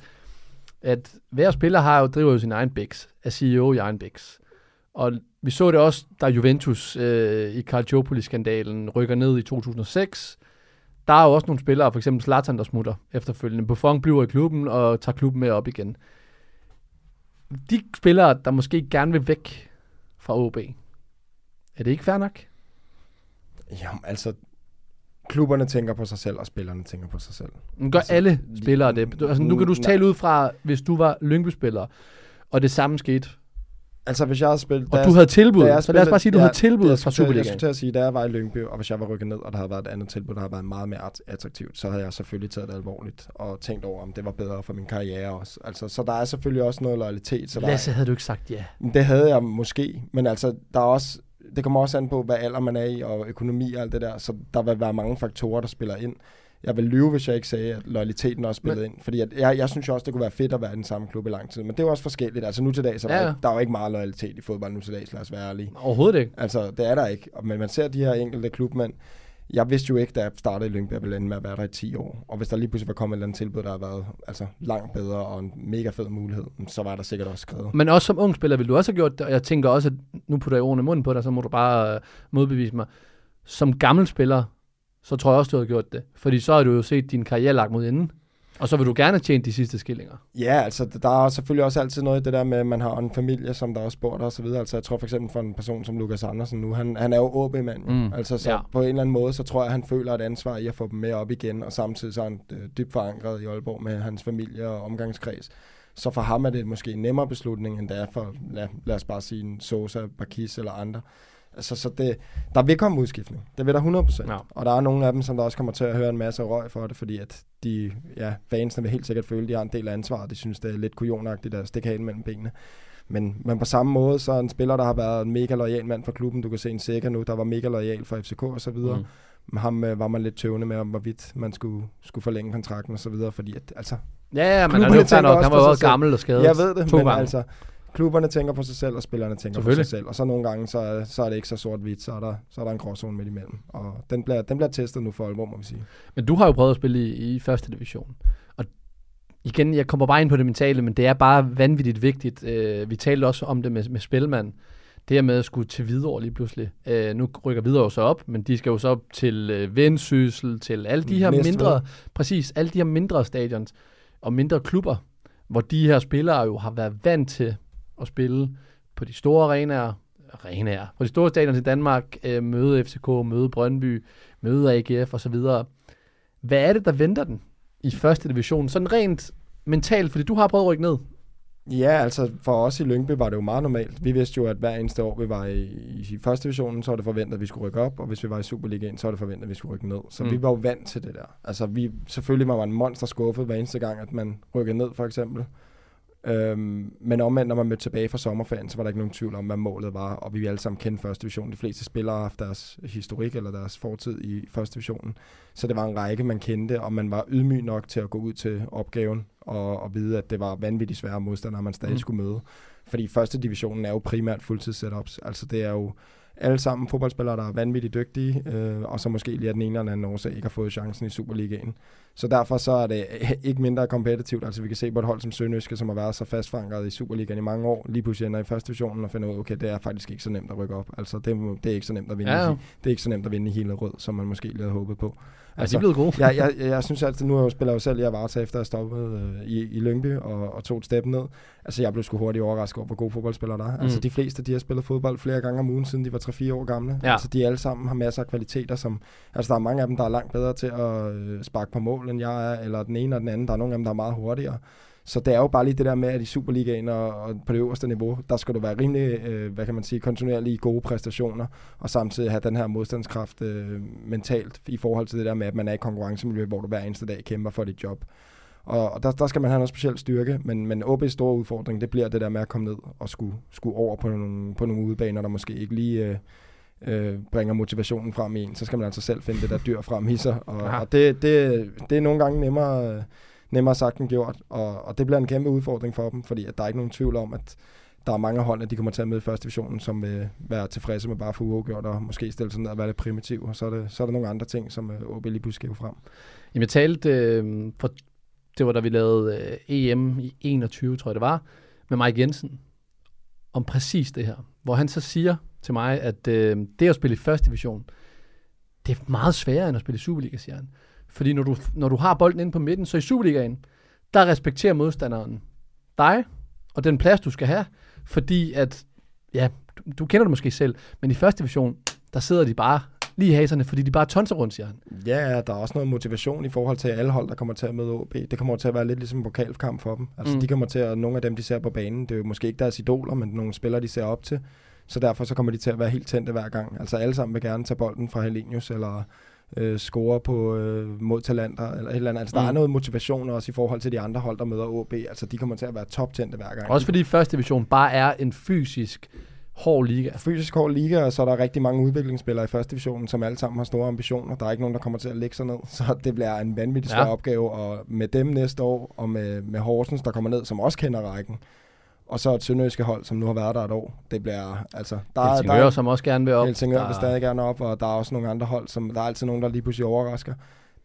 Speaker 7: at hver spiller har jo, driver jo sin egen bæks, er CEO i egen bæks. Og vi så det også, da Juventus øh, i Calciopoli-skandalen rykker ned i 2006. Der er jo også nogle spillere, for eksempel Zlatan, der smutter efterfølgende. Buffon bliver i klubben og tager klubben med op igen. De spillere, der måske gerne vil væk fra OB. Er det ikke fair nok?
Speaker 4: Jamen, altså, klubberne tænker på sig selv, og spillerne tænker på sig selv.
Speaker 7: Men gør
Speaker 4: altså,
Speaker 7: alle spillere det? Altså, nu kan du tale ud fra, hvis du var Lyngby-spiller, og det samme skete
Speaker 4: Altså, hvis jeg havde spillet...
Speaker 7: Og du havde tilbud, så spillet, lad os bare sige, at du ja, havde tilbud fra Superligaen.
Speaker 4: Jeg skulle til at sige, da jeg var i Lyngby, og hvis jeg var rykket ned, og der havde været et andet tilbud, der havde været meget mere attraktivt, så havde jeg selvfølgelig taget det alvorligt, og tænkt over, om det var bedre for min karriere også. Altså, så der er selvfølgelig også noget loyalitet. Så
Speaker 7: Lasse,
Speaker 4: der,
Speaker 7: havde du ikke sagt ja?
Speaker 4: Det havde jeg måske, men altså, der er også det kommer også an på, hvad alder man er i, og økonomi og alt det der, så der vil være mange faktorer, der spiller ind. Jeg vil lyve, hvis jeg ikke sagde, at loyaliteten også spillede ind. Fordi at jeg, jeg synes jo også, det kunne være fedt at være i den samme klub i lang tid. Men det er jo også forskelligt. Altså nu til dags, så er
Speaker 7: Ja,
Speaker 4: der, er jo ikke meget loyalitet i fodbold nu til dags, lad os være ærlige.
Speaker 7: Overhovedet ikke.
Speaker 4: Altså, det er der ikke. Men man ser de her enkelte klubmænd. Jeg vidste jo ikke, da jeg startede i Lyngby, at jeg ville ende med at være der i 10 år. Og hvis der lige pludselig var kommet et eller andet tilbud, der har været altså, langt bedre og en mega fed mulighed, så var der sikkert også skrevet.
Speaker 7: Men også som ung spiller vil du også have gjort det, og jeg tænker også, at nu putter jeg ordene i munden på dig, så må du bare øh, modbevise mig. Som gammel spiller, så tror jeg også, du har gjort det. Fordi så har du jo set din karriere lagt mod inden, og så vil du gerne tjene de sidste skillinger.
Speaker 4: Ja, altså der er selvfølgelig også altid noget i det der med, at man har en familie, som der også bor der og så videre. Altså jeg tror for eksempel for en person som Lukas Andersen nu, han, han er jo OB-mand.
Speaker 7: Mm,
Speaker 4: Mm, altså så
Speaker 7: ja.
Speaker 4: på en eller anden måde, så tror jeg, han føler et ansvar i at få dem med op igen, og samtidig så er han øh, dybt forankret i Aalborg med hans familie og omgangskreds. Så for ham er det måske en nemmere beslutning, end det er for, lad, lad os bare sige, en Sosa, Bakis eller andre. Altså, så det, der vil komme udskiftning. Det vil der 100%.
Speaker 7: Ja.
Speaker 4: Og der er nogle af dem, som der også kommer til at høre en masse røg for det, fordi at de, ja, fansene vil helt sikkert føle, at de har en del af ansvaret. De synes, det er lidt kujonagtigt at stikke halen mellem benene. Men, men på samme måde, så er en spiller, der har været en mega lojal mand for klubben. Du kan se en Sega nu, der var mega lojal for FCK og så videre.
Speaker 7: Mm.
Speaker 4: Ham øh, var man lidt tøvende med, om hvorvidt man skulle, skulle forlænge kontrakten og så videre, fordi at, altså,
Speaker 7: Ja, ja, men han, han var jo gammel og skadet.
Speaker 4: jeg ved det,
Speaker 7: to
Speaker 4: men
Speaker 7: gange.
Speaker 4: altså, klubberne tænker på sig selv, og spillerne tænker på sig selv. Og så nogle gange, så, er- så er det ikke så sort-hvidt, så er der, så er der en gråzone midt imellem. Og den bliver, den bliver testet nu for alvor, må vi sige.
Speaker 7: Men du har jo prøvet at spille i, i første division. Og igen, jeg kommer bare ind på det mentale, men det er bare vanvittigt vigtigt. Øh, vi talte også om det med, med Spilman. Det her med at skulle til Hvidovre lige pludselig. Øh, nu rykker Hvidovre jo så op, men de skal jo så op til øh, Vendsyssel, til alle de her
Speaker 4: Næstved.
Speaker 7: mindre, præcis, alle de her mindre stadions og mindre klubber, hvor de her spillere jo har været vant til at spille på de store arenaer, arenaer, på de store stadions i Danmark, øh, møde FCK, møde Brøndby, møde AGF osv. Hvad er det, der venter den i første division? Sådan rent mentalt, fordi du har prøvet at rykke ned.
Speaker 4: Ja, altså for os i Lyngby var det jo meget normalt. Vi vidste jo, at hver eneste år, vi var i, i første divisionen, så var det forventet, at vi skulle rykke op, og hvis vi var i Superligaen, så var det forventet, at vi skulle rykke ned. Så
Speaker 7: Mm.
Speaker 4: vi var jo vant til det der. Altså vi, selvfølgelig var man en monster skuffet hver eneste gang, at man rykkede ned, for eksempel. Øhm, men omvendt, når man mødte tilbage fra sommerferien, så var der ikke nogen tvivl om, hvad målet var, og vi alle sammen kendte første division. De fleste spillere har haft deres historik eller deres fortid i første divisionen. Så det var en række, man kendte, og man var ydmyg nok til at gå ud til opgaven og, og vide, at det var vanvittigt svære modstandere, man stadig
Speaker 7: Mm.
Speaker 4: skulle møde. Fordi første divisionen er jo primært fuldtids setups. Altså det er jo alle sammen fodboldspillere, der er vanvittigt dygtige, øh, og så måske lige af den ene eller anden årsag ikke har fået chancen i Superligaen. Så derfor så er det ikke mindre kompetitivt. Altså vi kan se på et hold som Sønderjyske, som har været så fastforankret i Superligaen i mange år, lige pludselig ender i første divisionen og finder ud af, okay, det er faktisk ikke så nemt at rykke op. Altså det, det er ikke så nemt at vinde.
Speaker 7: Ja,
Speaker 4: ja. Det er ikke så nemt at vinde i hele rød, som man måske lige havde håbet på.
Speaker 7: Altså, de er blevet gode.
Speaker 4: jeg, jeg, jeg, jeg synes altid, nu har jeg jo spiller jo selv i Avarta, efter jeg stoppede øh, i, i Lyngby og, og tog et step ned. Altså, jeg blev sgu hurtigt overrasket over, hvor gode fodboldspillere der er. Mm. Altså, de fleste, de har spillet fodbold flere gange om ugen, siden de var 3-4 år gamle.
Speaker 7: Ja.
Speaker 4: Altså, de alle sammen har masser af kvaliteter, som... Altså, der er mange af dem, der er langt bedre til at øh, sparke på mål, end jeg er, eller den ene og den anden. Der er nogle af dem, der er meget hurtigere. Så det er jo bare lige det der med, at i Superligaen og, og på det øverste niveau, der skal du være rimelig, øh, hvad kan man sige, kontinuerlige gode præstationer, og samtidig have den her modstandskraft øh, mentalt i forhold til det der med, at man er i konkurrencemiljø, hvor du hver eneste dag kæmper for dit job. Og, og der, der skal man have noget speciel styrke, men, men OB's store udfordring, det bliver det der med at komme ned og skulle, skulle over på nogle, på nogle udebaner, der måske ikke lige øh, øh, bringer motivationen frem i en. Så skal man altså selv finde det der dyr frem i sig, og,
Speaker 7: Aha.
Speaker 4: og det, det, det er nogle gange nemmere... Nemmere sagt end gjort, og, og det bliver en kæmpe udfordring for dem, fordi at der er ikke nogen tvivl om, at der er mange hold, at de kommer til at møde i første divisionen, som vil være tilfredse med bare at få uafgjort og måske stille sig ned og være lidt primitiv, og så er, det, så er der nogle andre ting, som øh, OB lige pludselig skal frem.
Speaker 7: Jamen, jeg talte, øh, for, det var da vi lavede øh, EM i 21, tror jeg det var, med Mike Jensen, om præcis det her. Hvor han så siger til mig, at øh, det at spille i første division, det er meget sværere end at spille i Superliga, siger han. Fordi når du, når du har bolden inde på midten, så i Superligaen, der respekterer modstanderen dig og den plads, du skal have. Fordi at, ja, du, du kender det måske selv, men i første division, der sidder de bare lige i haserne, fordi de bare tonser rundt, siger han.
Speaker 4: Ja, der er også noget motivation i forhold til alle hold, der kommer til at møde OB. Det kommer til at være lidt ligesom en pokalkamp for dem. Altså,
Speaker 7: Mm.
Speaker 4: de kommer til at, nogle af dem, de ser på banen, det er jo måske ikke deres idoler, men nogle spillere, de ser op til. Så derfor så kommer de til at være helt tændte hver gang. Altså alle sammen vil gerne tage bolden fra Helenius, eller øh, score på øh, mod talenter, eller et eller andet. Altså der
Speaker 7: Mm.
Speaker 4: er noget motivation også i forhold til de andre hold, der møder OB. Altså de kommer til at være toptændte hver gang.
Speaker 7: Også fordi første division bare er en fysisk hård liga.
Speaker 4: fysisk hård liga, og så er der rigtig mange udviklingsspillere i første division, som alle sammen har store ambitioner. Der er ikke nogen, der kommer til at lægge sig ned, så det bliver en vanvittig svær
Speaker 7: ja.
Speaker 4: opgave, og med dem næste år, og med, med Horsens, der kommer ned, som også kender rækken, og så et sønderjyske hold, som nu har været der et år. Det bliver, altså, der, er-
Speaker 7: Helsingør,
Speaker 4: der er,
Speaker 7: som også gerne vil op.
Speaker 4: Helsingør
Speaker 7: Der-
Speaker 4: vil stadig gerne op, og der er også nogle andre hold, som der er altid nogen, der lige pludselig overrasker.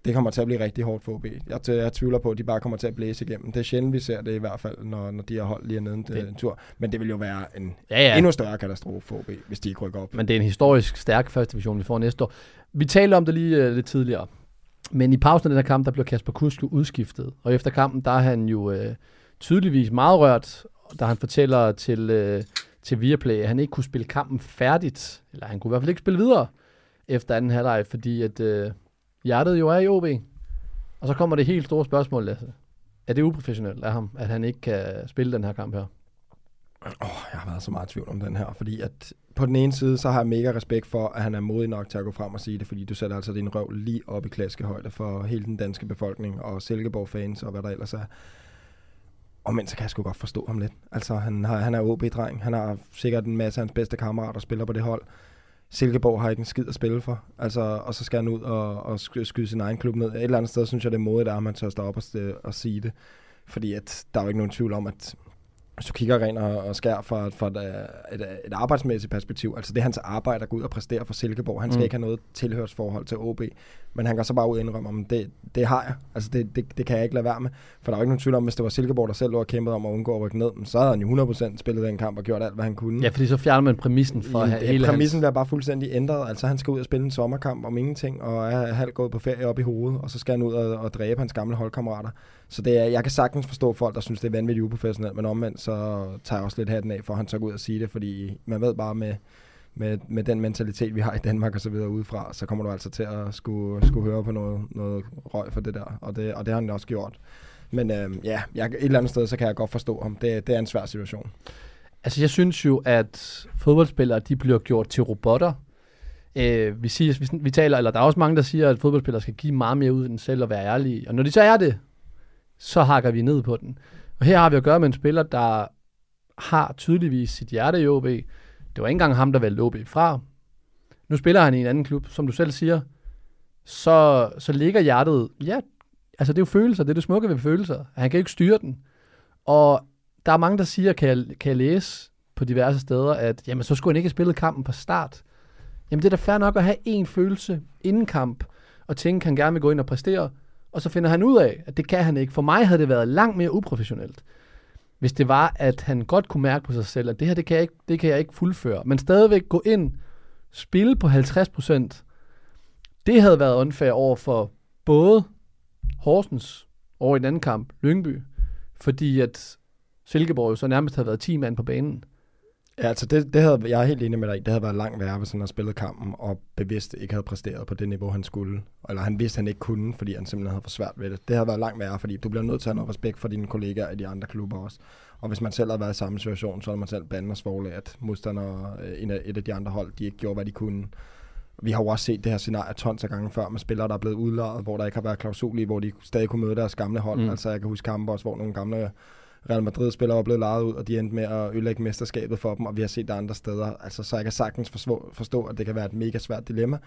Speaker 4: Det kommer til at blive rigtig hårdt for OB. Jeg, jeg tvivler på, at de bare kommer til at blæse igennem. Det er sjældent, vi ser det i hvert fald, når, når de har hold lige nede en, en tur. Men det vil jo være en
Speaker 7: Ja, ja.
Speaker 4: endnu større katastrofe for OB, hvis de ikke rykker op.
Speaker 7: Men det er en historisk stærk første division, vi får næste år. Vi talte om det lige uh, lidt tidligere. Men i pausen af den her kamp, der blev Kasper Kusk udskiftet. Og efter kampen, der er han jo uh, tydeligvis meget rørt, da han fortæller til, øh, til Viaplay, at han ikke kunne spille kampen færdigt. Eller han kunne i hvert fald ikke spille videre efter anden halvleg, fordi at øh, hjertet jo er i OB. Og så kommer det helt store spørgsmål, Lasse. Er det uprofessionelt af ham, at han ikke kan spille den her kamp her?
Speaker 4: Oh, jeg har været så meget i tvivl om den her, fordi at på den ene side, så har jeg mega respekt for, at han er modig nok til at gå frem og sige det, fordi du sætter altså din røv lige op i klaskehøjde for hele den danske befolkning og Silkeborg-fans og hvad der ellers er. Og men så kan jeg sgu godt forstå ham lidt. Altså, han, har, han er OB-dreng. Han har sikkert en masse af hans bedste kammerater, der spiller på det hold. Silkeborg har ikke en skid at spille for. Altså, og så skal han ud og, og skyde sin egen klub ned. Et eller andet sted synes jeg, det er modigt, at man tør stå op og, og sige det. Fordi at, der er jo ikke nogen tvivl om, at hvis du kigger rent og, og skær fra, fra et, et, et arbejdsmæssigt perspektiv, altså det er hans arbejde at gå ud og præstere for Silkeborg. Han skal
Speaker 7: Mm.
Speaker 4: ikke have noget tilhørsforhold til OB, men han går så bare ud og indrømme, om det, det har jeg. Altså det, det, det kan jeg ikke lade være med. For der er jo ikke nogen tvivl om, hvis det var Silkeborg, der selv lå og kæmpede om at undgå at rykke ned, så havde han jo 100% spillet den kamp og gjort alt, hvad han kunne.
Speaker 7: Ja, fordi så fjerner man præmissen for
Speaker 4: det,
Speaker 7: hele
Speaker 4: præmissen
Speaker 7: hans...
Speaker 4: bliver bare fuldstændig ændret. Altså, han skal ud og spille en sommerkamp om ingenting, og er halvt gået på ferie op i hovedet, og så skal han ud og, og dræbe hans gamle holdkammerater. Så det er, jeg kan sagtens forstå folk, der synes, det er vanvittigt uprofessionelt, men omvendt, så tager jeg også lidt hatten af, for at han så går ud og sige det, fordi man ved bare med, med, med den mentalitet, vi har i Danmark og så videre udefra, så kommer du altså til at skulle, skulle høre på noget, noget røg for det der, og det, og det har han også gjort. Men øh, ja, jeg, et eller andet sted, så kan jeg godt forstå ham. Det, det er en svær situation.
Speaker 7: Altså, jeg synes jo, at fodboldspillere, de bliver gjort til robotter. Øh, vi, siger, vi, vi taler, eller der er også mange, der siger, at fodboldspillere skal give meget mere ud end selv og være ærlige. Og når de så er det, så hakker vi ned på den. Og her har vi at gøre med en spiller, der har tydeligvis sit hjerte i OB. Det var ikke engang ham, der valgte OB fra. Nu spiller han i en anden klub, som du selv siger. Så, så ligger hjertet, ja, altså det er jo følelser, det er det smukke ved følelser. Han kan ikke styre den. Og der er mange, der siger, kan jeg, kan jeg læse på diverse steder, at jamen, så skulle han ikke have spillet kampen fra start. Jamen det er da fair nok at have én følelse inden kamp, og tænke, at han gerne vil gå ind og præstere, og så finder han ud af, at det kan han ikke. For mig havde det været langt mere uprofessionelt, hvis det var, at han godt kunne mærke på sig selv, at det her, det kan jeg ikke, det kan jeg ikke fuldføre. Men stadigvæk gå ind, spille på 50%, det havde været unfair over for både Horsens over i den anden kamp, Lyngby, fordi at Silkeborg jo så nærmest havde været 10 mand på banen.
Speaker 4: Ja, altså det, det havde, jeg er helt enig med dig. Det havde været langt værre, hvis han havde spillet kampen og bevidst ikke havde præsteret på det niveau, han skulle. Eller han vidste, han ikke kunne, fordi han simpelthen havde for svært ved det. Det havde været langt værre, fordi du bliver nødt til at have noget respekt for dine kollegaer i de andre klubber også. Og hvis man selv havde været i samme situation, så havde man selv bandet og svogle, at modstandere, øh, et af de andre hold, de ikke gjorde, hvad de kunne. Vi har jo også set det her scenarie tons af gange før med spillere, der er blevet udlejet, hvor der ikke har været klausul i, hvor de stadig kunne møde deres gamle hold.
Speaker 7: Mm.
Speaker 4: Altså jeg kan huske kampe også, hvor nogle gamle Real Madrid-spillere var blevet lejet ud, og de endte med at ødelægge mesterskabet for dem, og vi har set det andre steder. Altså, så jeg kan sagtens forstå, forstå, at det kan være et mega svært dilemma.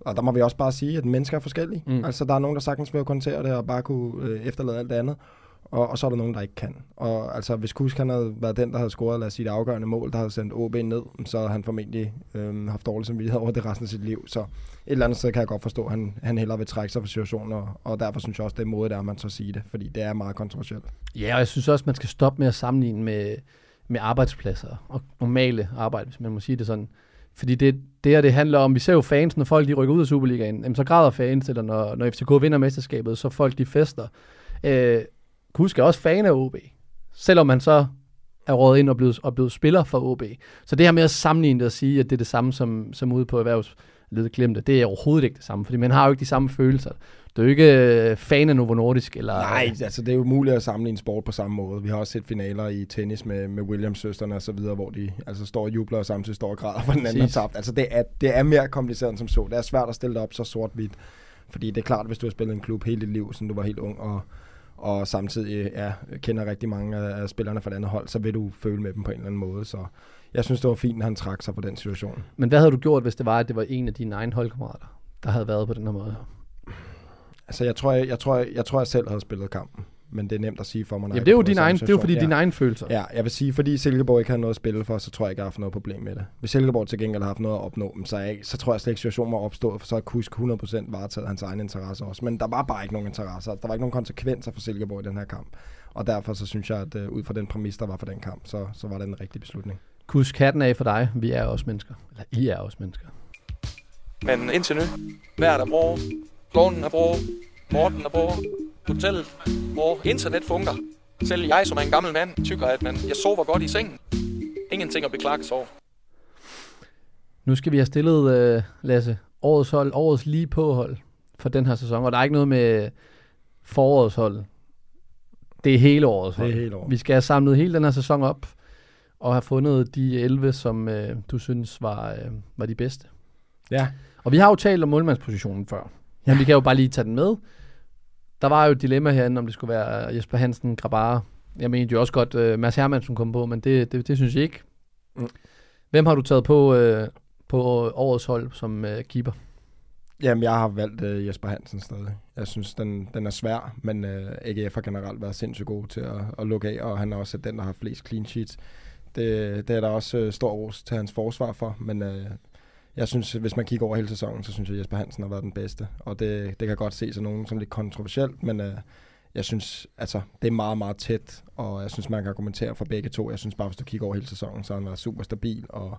Speaker 4: Og der må vi også bare sige, at mennesker er forskellige.
Speaker 7: Mm.
Speaker 4: Altså, der er nogen, der sagtens vil kontere det, og bare kunne øh, efterlade alt det andet. Og, og så er der nogen, der ikke kan. Og altså, hvis Kusk han havde været den, der havde scoret, lad os sige, det afgørende mål, der havde sendt OB ned, så havde han formentlig øh, haft dårlig samvittighed over det resten af sit liv. Så et eller andet sted kan jeg godt forstå, at han, han hellere vil trække sig fra situationen, og, og derfor synes jeg også, det er modigt, at man så siger det, fordi det er meget kontroversielt.
Speaker 7: Ja, og jeg synes også, man skal stoppe med at sammenligne med, med arbejdspladser og normale arbejde, hvis man må sige det sådan. Fordi det, det her, det handler om, vi ser jo fans, når folk de rykker ud af Superligaen, jamen, så græder fans, eller når, når FCK vinder mesterskabet, så folk de fester. Øh, Kusk er også fan af OB, selvom man så er rådet ind og blevet, og blevet spiller for OB. Så det her med at sammenligne det og sige, at det er det samme som, som ude på erhvervsledet glemte, det er overhovedet ikke det samme, fordi man har jo ikke de samme følelser. Du er jo ikke øh, fan af Novo Nordisk, eller...
Speaker 4: Nej, altså det er jo umuligt at sammenligne sport på samme måde. Vi har også set finaler i tennis med, med Williams-søsterne og så videre, hvor de altså står og jubler og samtidig står og græder, for den anden har tabt. Altså det er, det er mere kompliceret end som så. Det er svært at stille det op så sort-hvidt. Fordi det er klart, hvis du har spillet en klub hele dit liv, siden du var helt ung, og, og samtidig ja, kender rigtig mange af spillerne fra det andet hold, så vil du føle med dem på en eller anden måde. Så jeg synes, det var fint, at han trak sig på den situation.
Speaker 7: Men hvad havde du gjort, hvis det var, at det var en af dine egne holdkammerater, der havde været på den her måde?
Speaker 4: Altså, jeg tror, jeg, jeg, tror, jeg, jeg tror, jeg selv havde spillet kampen, men det er nemt at sige for mig. når
Speaker 7: Jamen, det er jo din egen, det er jo fordi
Speaker 4: situation.
Speaker 7: dine egne følelser.
Speaker 4: Ja, jeg vil sige, fordi Silkeborg ikke har noget at spille for, så tror jeg ikke, jeg har haft noget problem med det. Hvis Silkeborg til gengæld har haft noget at opnå, men så, jeg, ikke- så tror jeg slet ikke, situationen var opstået, for så har Kusk 100% varetaget hans egen interesse også. Men der var bare ikke nogen interesser. Der var ikke nogen konsekvenser for Silkeborg i den her kamp. Og derfor så synes jeg, at uh, ud fra den præmis, der var for den kamp, så, så var det en rigtig beslutning.
Speaker 7: Kus katten af for dig. Vi er også mennesker. Eller I er også mennesker.
Speaker 8: Men indtil nu, vejret er bra, gården er bra, Morten er bra, hotellet bra, internet fungerer. Selv jeg, som er en gammel mand, tykker, at man, jeg sover godt i sengen. Ingenting at beklage sig over.
Speaker 7: Nu skal vi have stillet, øh, Lasse, årets hold, årets lige på hold for den her sæson. Og der er ikke noget med forårets hold. Det er hele årets
Speaker 4: Det
Speaker 7: hold.
Speaker 4: er helt over.
Speaker 7: Vi skal have samlet hele den her sæson op og have fundet de 11, som øh, du synes var, øh, var de bedste.
Speaker 4: Ja,
Speaker 7: Og vi har jo talt om målmandspositionen før. Ja. Men vi kan jo bare lige tage den med. Der var jo et dilemma herinde, om det skulle være Jesper Hansen, Grabara. Jeg mente jo også godt, uh, Mads Hermansen kom på, men det, det, det synes jeg ikke. Mm. Hvem har du taget på, uh, på årets hold som uh, keeper?
Speaker 4: Jamen, jeg har valgt uh, Jesper Hansen stadig. Jeg synes, den, den er svær, men uh, AGF har generelt været sindssygt god til at, at lukke af, og han er også den, der har flest clean sheets. Det, det er der også uh, stor ros til hans forsvar for, men uh, jeg synes, hvis man kigger over hele sæsonen, så synes jeg, at Jesper Hansen har været den bedste. Og det, det kan godt se som nogen som lidt kontroversielt, men øh, jeg synes, altså, det er meget, meget tæt, og jeg synes, man kan argumentere for begge to. Jeg synes bare, hvis du kigger over hele sæsonen, så har han været super stabil, og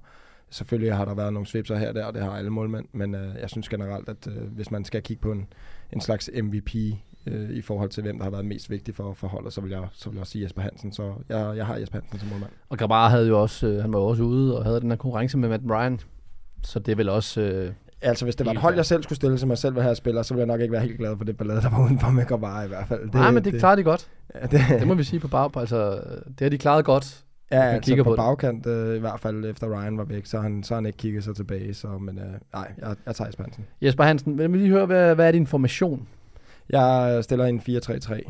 Speaker 4: Selvfølgelig har der været nogle svipser her og der, og det har alle målmænd, men øh, jeg synes generelt, at øh, hvis man skal kigge på en, en slags MVP øh, i forhold til, hvem der har været mest vigtig for, for holdet, så vil, jeg, så vil jeg også sige Jesper Hansen. Så jeg, jeg har Jesper Hansen som målmand.
Speaker 7: Og Grabara havde jo også, øh, han var jo også ude og havde den her konkurrence med Matt Ryan. Så det er vel også... Øh,
Speaker 4: Altså, hvis det var et hold,
Speaker 7: fair.
Speaker 4: jeg selv skulle stille, som jeg selv vil have spiller, så ville jeg nok ikke være helt glad for det ballade, der var udenfor med Gravare i hvert fald.
Speaker 7: det, nej, men det, det klarer de godt.
Speaker 4: ja, det,
Speaker 7: Det må vi sige på bag. Altså, det har de klaret godt.
Speaker 4: ja, altså
Speaker 7: kigger
Speaker 4: på,
Speaker 7: på
Speaker 4: bagkant, øh, i hvert fald efter Ryan var væk, så han, så han ikke kigget sig tilbage. Så, men øh, nej, jeg, jeg tager Jesper Hansen.
Speaker 7: Jesper Hansen, vil vi lige høre, hvad, hvad er din formation?
Speaker 4: Jeg stiller en 4-3-3.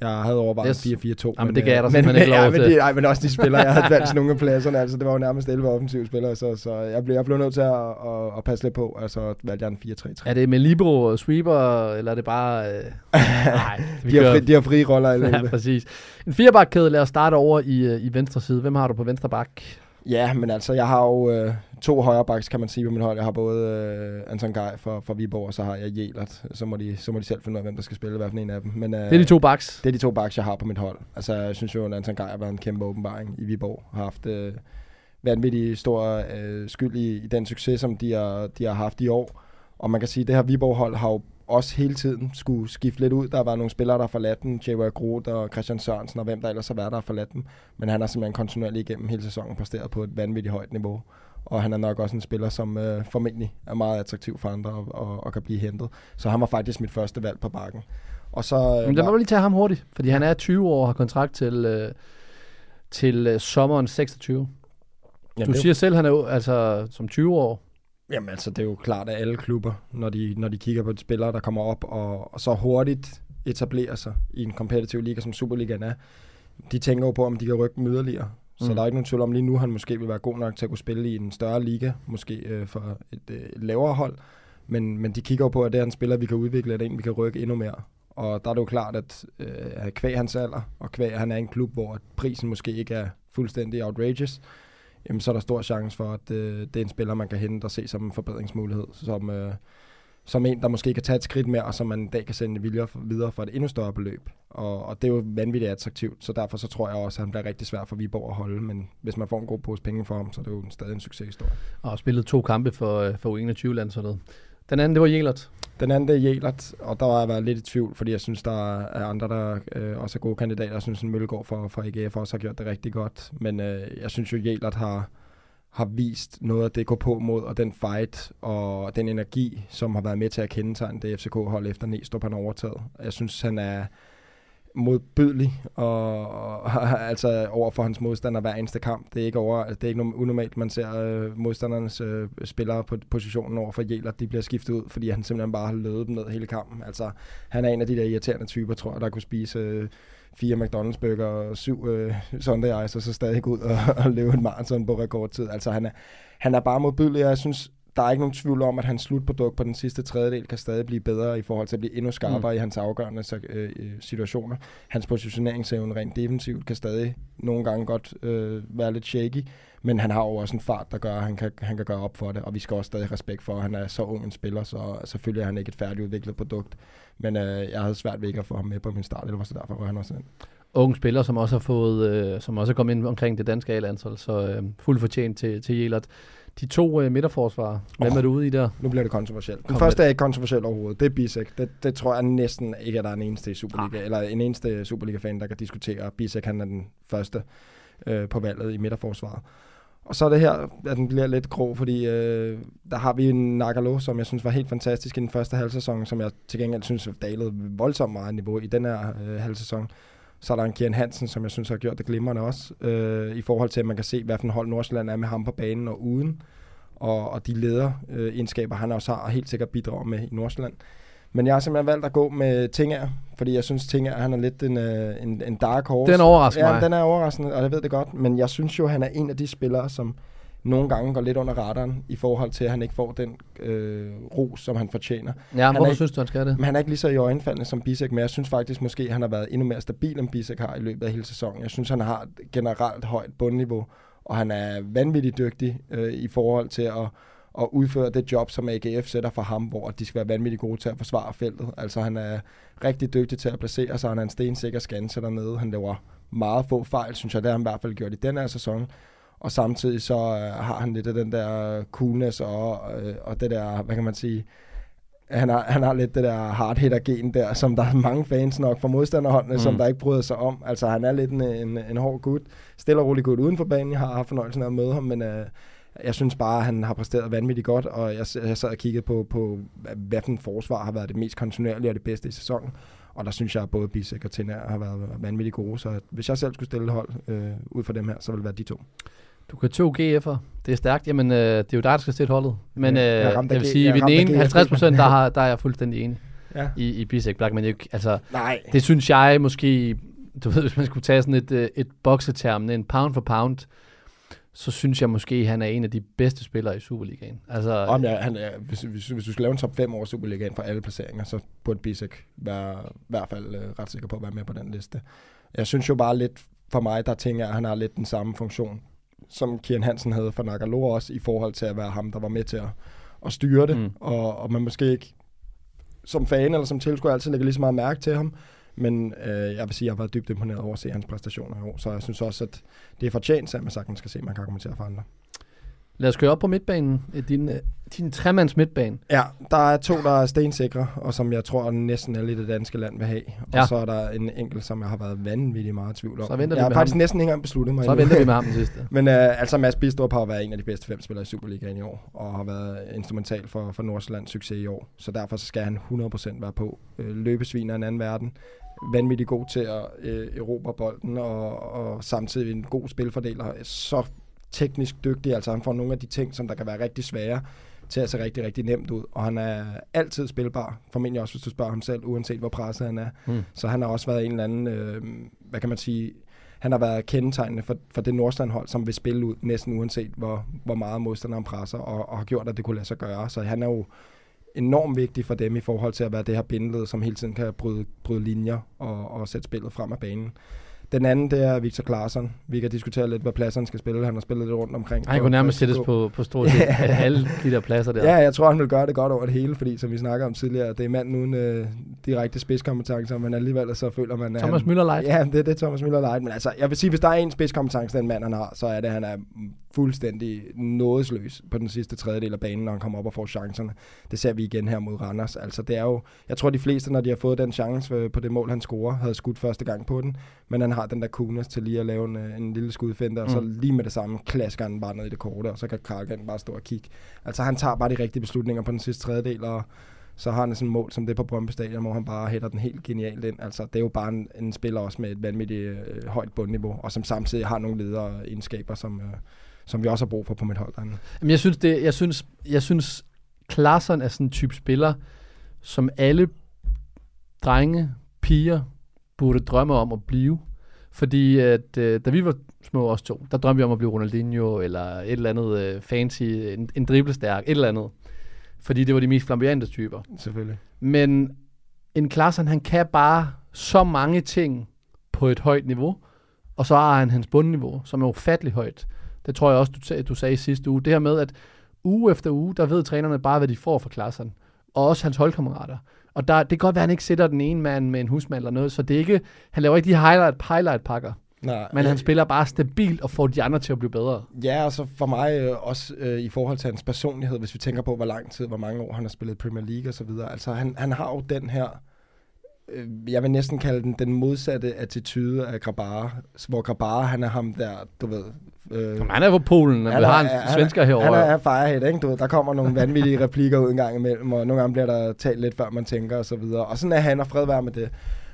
Speaker 4: Jeg havde overvejet
Speaker 7: Yes.
Speaker 4: yes. 4-4-2.
Speaker 7: Jamen, det gav jeg dig
Speaker 4: men,
Speaker 7: simpelthen ikke lov
Speaker 4: ja, men,
Speaker 7: til.
Speaker 4: de, ej, men også de spillere, jeg havde valgt nogle af pladserne. Altså, det var jo nærmest 11 offensive spillere, så, så jeg, blev, jeg blev nødt til at, at, at, passe lidt på. Altså valgte jeg en 4-3-3.
Speaker 7: Er det med Libro og Sweeper, eller er det bare... Øh... Nej,
Speaker 4: de, har fri, de har frie roller alle.
Speaker 7: Ja, præcis. En firebakkæde, lad os starte over i, øh, i venstre side. Hvem har du på venstre bak?
Speaker 4: Ja, men altså, jeg har jo øh, to højrebacks, kan man sige, på mit hold. Jeg har både øh, Anton Gej fra, fra Viborg, og så har jeg Jelert. Så må, de, så må de selv finde ud af, hvem der skal spille, for en af dem. Men, øh,
Speaker 7: Det er de to backs.
Speaker 4: Det er de to backs, jeg har på mit hold. Altså, jeg synes jo, at Anton Gej har været en kæmpe åbenbaring i Viborg. Har haft øh, vanvittig stor øh, skyld i, i den succes, som de har, de har haft i år. Og man kan sige, at det her Viborg-hold har jo også hele tiden skulle skifte lidt ud. Der været nogle spillere, der forladt dem. J.W. Groth og Christian Sørensen og hvem der ellers har været, der har forladt dem. Men han har simpelthen kontinuerligt igennem hele sæsonen præsteret på et vanvittigt højt niveau. Og han er nok også en spiller, som øh, formentlig er meget attraktiv for andre og, og, og kan blive hentet. Så han var faktisk mit første valg på bakken. Og så, øh,
Speaker 7: Men
Speaker 4: var-
Speaker 7: må vi lige tage ham hurtigt, fordi han er 20 år og har kontrakt til, øh, til øh, sommeren 26.
Speaker 4: Jamen,
Speaker 7: Du
Speaker 4: er
Speaker 7: siger selv, han er altså som 20 år.
Speaker 4: Jamen altså, det er jo klart, at alle klubber, når de, når de kigger på et spillere, der kommer op og, og så hurtigt etablerer sig i en kompetitiv liga, som Superligaen er, de tænker jo på, om de kan rykke dem yderligere. Så
Speaker 7: Mm.
Speaker 4: der er ikke nogen tvivl om, lige nu han måske vil være god nok til at kunne spille i en større liga, måske øh, for et, øh, et lavere hold. Men, men de kigger jo på, at det er en spiller, vi kan udvikle, at det er en, vi kan rykke endnu mere. Og der er det jo klart, at øh, kvæg hans alder, og kvæg han er en klub, hvor prisen måske ikke er fuldstændig outrageous, jamen, så er der stor chance for, at øh, det er en spiller, man kan hente og se som en forbedringsmulighed. Som, øh, som en, der måske kan tage et skridt mere, og som man en dag kan sende videre for, videre for et endnu større beløb. Og, og det er jo vanvittigt attraktivt, så derfor så tror jeg også, at han bliver rigtig svær for Viborg at holde. Men hvis man får en god pose penge for ham, så er det jo stadig en succeshistorie.
Speaker 7: Og har spillet to kampe for, øh, for U21-landsholdet. Den anden, det var Jelert.
Speaker 4: Den anden, det er Jelert, og der har jeg været lidt i tvivl, fordi jeg synes, der er andre, der øh, også er gode kandidater. Jeg synes, at Mølgaard fra, fra AGF også har gjort det rigtig godt. Men øh, jeg synes jo, Jelert har, har vist noget af det går på mod, og den fight og den energi, som har været med til at kendetegne det FCK-hold efter Næstrup han har overtaget. Jeg synes, han er modbydelig og, og altså over for hans modstander hver eneste kamp. Det er ikke over, det er ikke unormalt, man ser øh, modstandernes øh, spillere på positionen over for Jæler, de bliver skiftet ud, fordi han simpelthen bare har løbet dem ned hele kampen. Altså, han er en af de der irriterende typer, tror jeg, der kunne spise øh, fire McDonald's burger og syv øh, Sunday Ice, og så stadig gå ud og, og løbe en maraton på rekordtid. Altså, han er, han er bare modbydelig, og jeg synes, der er ikke nogen tvivl om, at hans slutprodukt på den sidste tredjedel kan stadig blive bedre i forhold til at blive endnu skarpere mm. i hans afgørende øh, situationer. Hans positioneringsevne rent defensivt kan stadig nogle gange godt øh, være lidt shaky, men han har jo også en fart, der gør, at han kan, han kan gøre op for det, og vi skal også stadig respekt for, at han er så ung en spiller, så selvfølgelig er han ikke et færdigudviklet produkt. Men øh, jeg havde svært ved ikke at få ham med på min start, eller så derfor var han også ind
Speaker 7: ung spiller, som også har fået, øh, som også er kommet ind omkring det danske A-landshold, så øh, fuldt fortjent til, til Jelert. De to øh, midterforsvarer, hvem oh, er du ude i der?
Speaker 4: Nu bliver det kontroversielt. Den Kom første er ikke kontroversiel overhovedet. Det er Bisek. Det, det tror jeg næsten ikke, at der er en eneste i Superliga, ah. eller en eneste Superliga-fan, der kan diskutere. Bisek, han er den første øh, på valget i midterforsvaret. Og så er det her, at den bliver lidt grå, fordi øh, der har vi en Nagalo, som jeg synes var helt fantastisk i den første halvsæson, som jeg til gengæld synes dalede voldsomt meget niveau i den her øh, halvsæson. Så er der en Kian Hansen, som jeg synes har gjort det glimrende også, øh, i forhold til, at man kan se, hvad for en hold Nordsjælland er med ham på banen og uden, og, og de lederegenskaber, han også har, og helt sikkert bidrager med i Nordsjælland. Men jeg har simpelthen valgt at gå med Tinger, fordi jeg synes, Tinger han er lidt en, øh, en, en dark horse.
Speaker 7: Den overrasker
Speaker 4: ja,
Speaker 7: mig.
Speaker 4: den er overraskende, og jeg ved det godt. Men jeg synes jo, han er en af de spillere, som nogle gange går lidt under radaren i forhold til, at han ikke får den øh, ros, som han fortjener.
Speaker 7: Ja,
Speaker 4: han
Speaker 7: hvorfor synes du, han skal det?
Speaker 4: Men han er ikke lige så i øjenfaldende som Bisek, men jeg synes faktisk måske, at han har været endnu mere stabil, end Bisek har i løbet af hele sæsonen. Jeg synes, han har et generelt højt bundniveau, og han er vanvittigt dygtig øh, i forhold til at, at udføre det job, som AGF sætter for ham, hvor de skal være vanvittigt gode til at forsvare feltet. Altså han er rigtig dygtig til at placere sig, han er en stensikker skanse dernede. Han laver meget få fejl, synes jeg, det har han i hvert fald gjort i den her sæson og samtidig så øh, har han lidt af den der coolness og, øh, og det der, hvad kan man sige, han har, han har lidt det der hard hitter gen der, som der er mange fans nok fra modstanderholdene, mm. som der ikke bryder sig om. Altså han er lidt en, en, en hård gut, stille og rolig gut uden for banen. Jeg har haft fornøjelsen af at møde ham, men øh, jeg synes bare, at han har præsteret vanvittigt godt, og jeg, jeg sad og kiggede på, på hvad for en forsvar har været det mest kontinuerlige og det bedste i sæsonen. Og der synes jeg, at både Bisek og Tinær har været vanvittigt gode, så hvis jeg selv skulle stille hold øh, ud for dem her, så ville det være de to.
Speaker 7: Du kan to GF'er. Det er stærkt. Jamen, øh, det er jo dig, der skal sætte holdet. Men øh,
Speaker 4: jeg,
Speaker 7: jeg vil sige, at den ene 50 procent, der, har, der er jeg fuldstændig enig
Speaker 4: ja.
Speaker 7: i, i Bisek Black. Men jeg, altså,
Speaker 4: Nej.
Speaker 7: det synes jeg måske, du ved, hvis man skulle tage sådan et, øh, et bokseterm, en pound for pound, så synes jeg måske, at han er en af de bedste spillere i Superligaen. Altså,
Speaker 4: Om ja, han er, hvis, hvis, hvis du skal lave en top 5 over Superligaen for alle placeringer, så burde Bisek være i hvert fald øh, ret sikker på at være med på den liste. Jeg synes jo bare lidt for mig, der tænker jeg, at han har lidt den samme funktion som Kian Hansen havde for Nagalo også, i forhold til at være ham, der var med til at, at styre det, mm. og, og man måske ikke som fan eller som tilskuer altid lægger lige så meget mærke til ham, men øh, jeg vil sige, at jeg været dybt imponeret over at se hans præstationer i år, så jeg synes også, at det er fortjent, at man sagtens skal se, at man kan argumentere for andre.
Speaker 7: Lad os køre op på midtbanen. Din, øh, din tremands midtbane.
Speaker 4: Ja, der er to, der er stensikre, og som jeg tror næsten alle i det danske land vil have. Ja. Og så er der en enkelt, som jeg har været vanvittigt meget tvivl om.
Speaker 7: Så venter
Speaker 4: jeg har faktisk
Speaker 7: ham.
Speaker 4: næsten ikke engang besluttet mig
Speaker 7: Så endnu. venter vi med ham den sidste.
Speaker 4: Men uh, altså Mads Bistrup har været en af de bedste fem spillere i Superligaen i år, og har været instrumental for, for Nordsjællands succes i år. Så derfor så skal han 100% være på. Uh, løbesvin af en anden verden vanvittigt god til at øh, erobre bolden, og, og samtidig en god spilfordeler. Så teknisk dygtig, altså han får nogle af de ting, som der kan være rigtig svære, til at se rigtig, rigtig nemt ud. Og han er altid spilbar, formentlig også, hvis du spørger ham selv, uanset hvor presset han er. Mm. Så han har også været en eller anden, øh, hvad kan man sige, han har været kendetegnende for, for det Nordsjælland-hold, som vil spille ud næsten uanset, hvor, hvor meget modstanderen presser, og, og har gjort, at det kunne lade sig gøre. Så han er jo enormt vigtig for dem i forhold til at være det her bindeled, som hele tiden kan bryde, bryde linjer og, og sætte spillet frem af banen. Den anden, det er Victor Klaarsson. Vi kan diskutere lidt, hvad pladser han skal spille. Han har spillet lidt rundt omkring.
Speaker 7: Han kunne nærmest sættes på, på stort set alle de der pladser der.
Speaker 4: Ja, jeg tror, han vil gøre det godt over det hele, fordi som vi snakker om tidligere, det er manden uden øh, direkte spidskompetencer, men alligevel så føler man...
Speaker 7: Thomas Müller Light.
Speaker 4: Ja, det, det er Thomas Müller Light. Men altså, jeg vil sige, hvis der er en spidskompetence, den mand han har, så er det, at han er fuldstændig nådesløs på den sidste tredjedel af banen, når han kommer op og får chancerne. Det ser vi igen her mod Randers. Altså, det er jo, jeg tror, de fleste, når de har fået den chance øh, på det mål, han scorer, havde skudt første gang på den, men han har den der coolness til lige at lave en, øh, en lille skudfinte, og så mm. lige med det samme klasker han bare ned i det korte, og så kan Karlgren bare stå og kigge. Altså, han tager bare de rigtige beslutninger på den sidste tredjedel, og så har han sådan et mål som det på Brøndby Stadion, hvor han bare hætter den helt genialt ind. Altså, det er jo bare en, en spiller også med et vanvittigt øh, højt bundniveau, og som samtidig har nogle ledere egenskaber, som, øh, som vi også har brug for på mit hold derinde.
Speaker 7: Jamen, jeg synes, det, jeg synes, jeg synes Klaassen er sådan en type spiller, som alle drenge, piger, burde drømme om at blive. Fordi at, øh, da vi var små os to, der drømte vi om at blive Ronaldinho, eller et eller andet øh, fancy, en, en driblestærk, et eller andet. Fordi det var de mest flamboyante typer.
Speaker 4: Selvfølgelig.
Speaker 7: Men en Klaassen, han kan bare så mange ting på et højt niveau, og så har han hans bundniveau, som er ufattelig højt. Det tror jeg også, du, du sagde i sidste uge. Det her med, at uge efter uge, der ved trænerne bare, hvad de får fra Klaassen. Og også hans holdkammerater. Og der, det kan godt være, at han ikke sætter den ene mand med en husmand eller noget, så det er ikke, han laver ikke de highlight, highlight-pakker.
Speaker 4: Nej,
Speaker 7: Men han spiller bare stabilt og får de andre til at blive bedre.
Speaker 4: Ja, og så for mig øh, også øh, i forhold til hans personlighed, hvis vi tænker på, hvor lang tid, hvor mange år han har spillet Premier League og så videre. Altså, han, han har jo den her, øh, jeg vil næsten kalde den den modsatte attitude af Grabara, hvor Grabara, han er ham der, du ved... Øh,
Speaker 7: Jamen, han er på Polen, og vi har en svensker
Speaker 4: han,
Speaker 7: herovre.
Speaker 4: Han er, er firehead, ikke? Du ved, der kommer nogle vanvittige replikker ud en gang imellem, og nogle gange bliver der talt lidt, før man tænker og så videre. Og sådan er han, og fred være med det.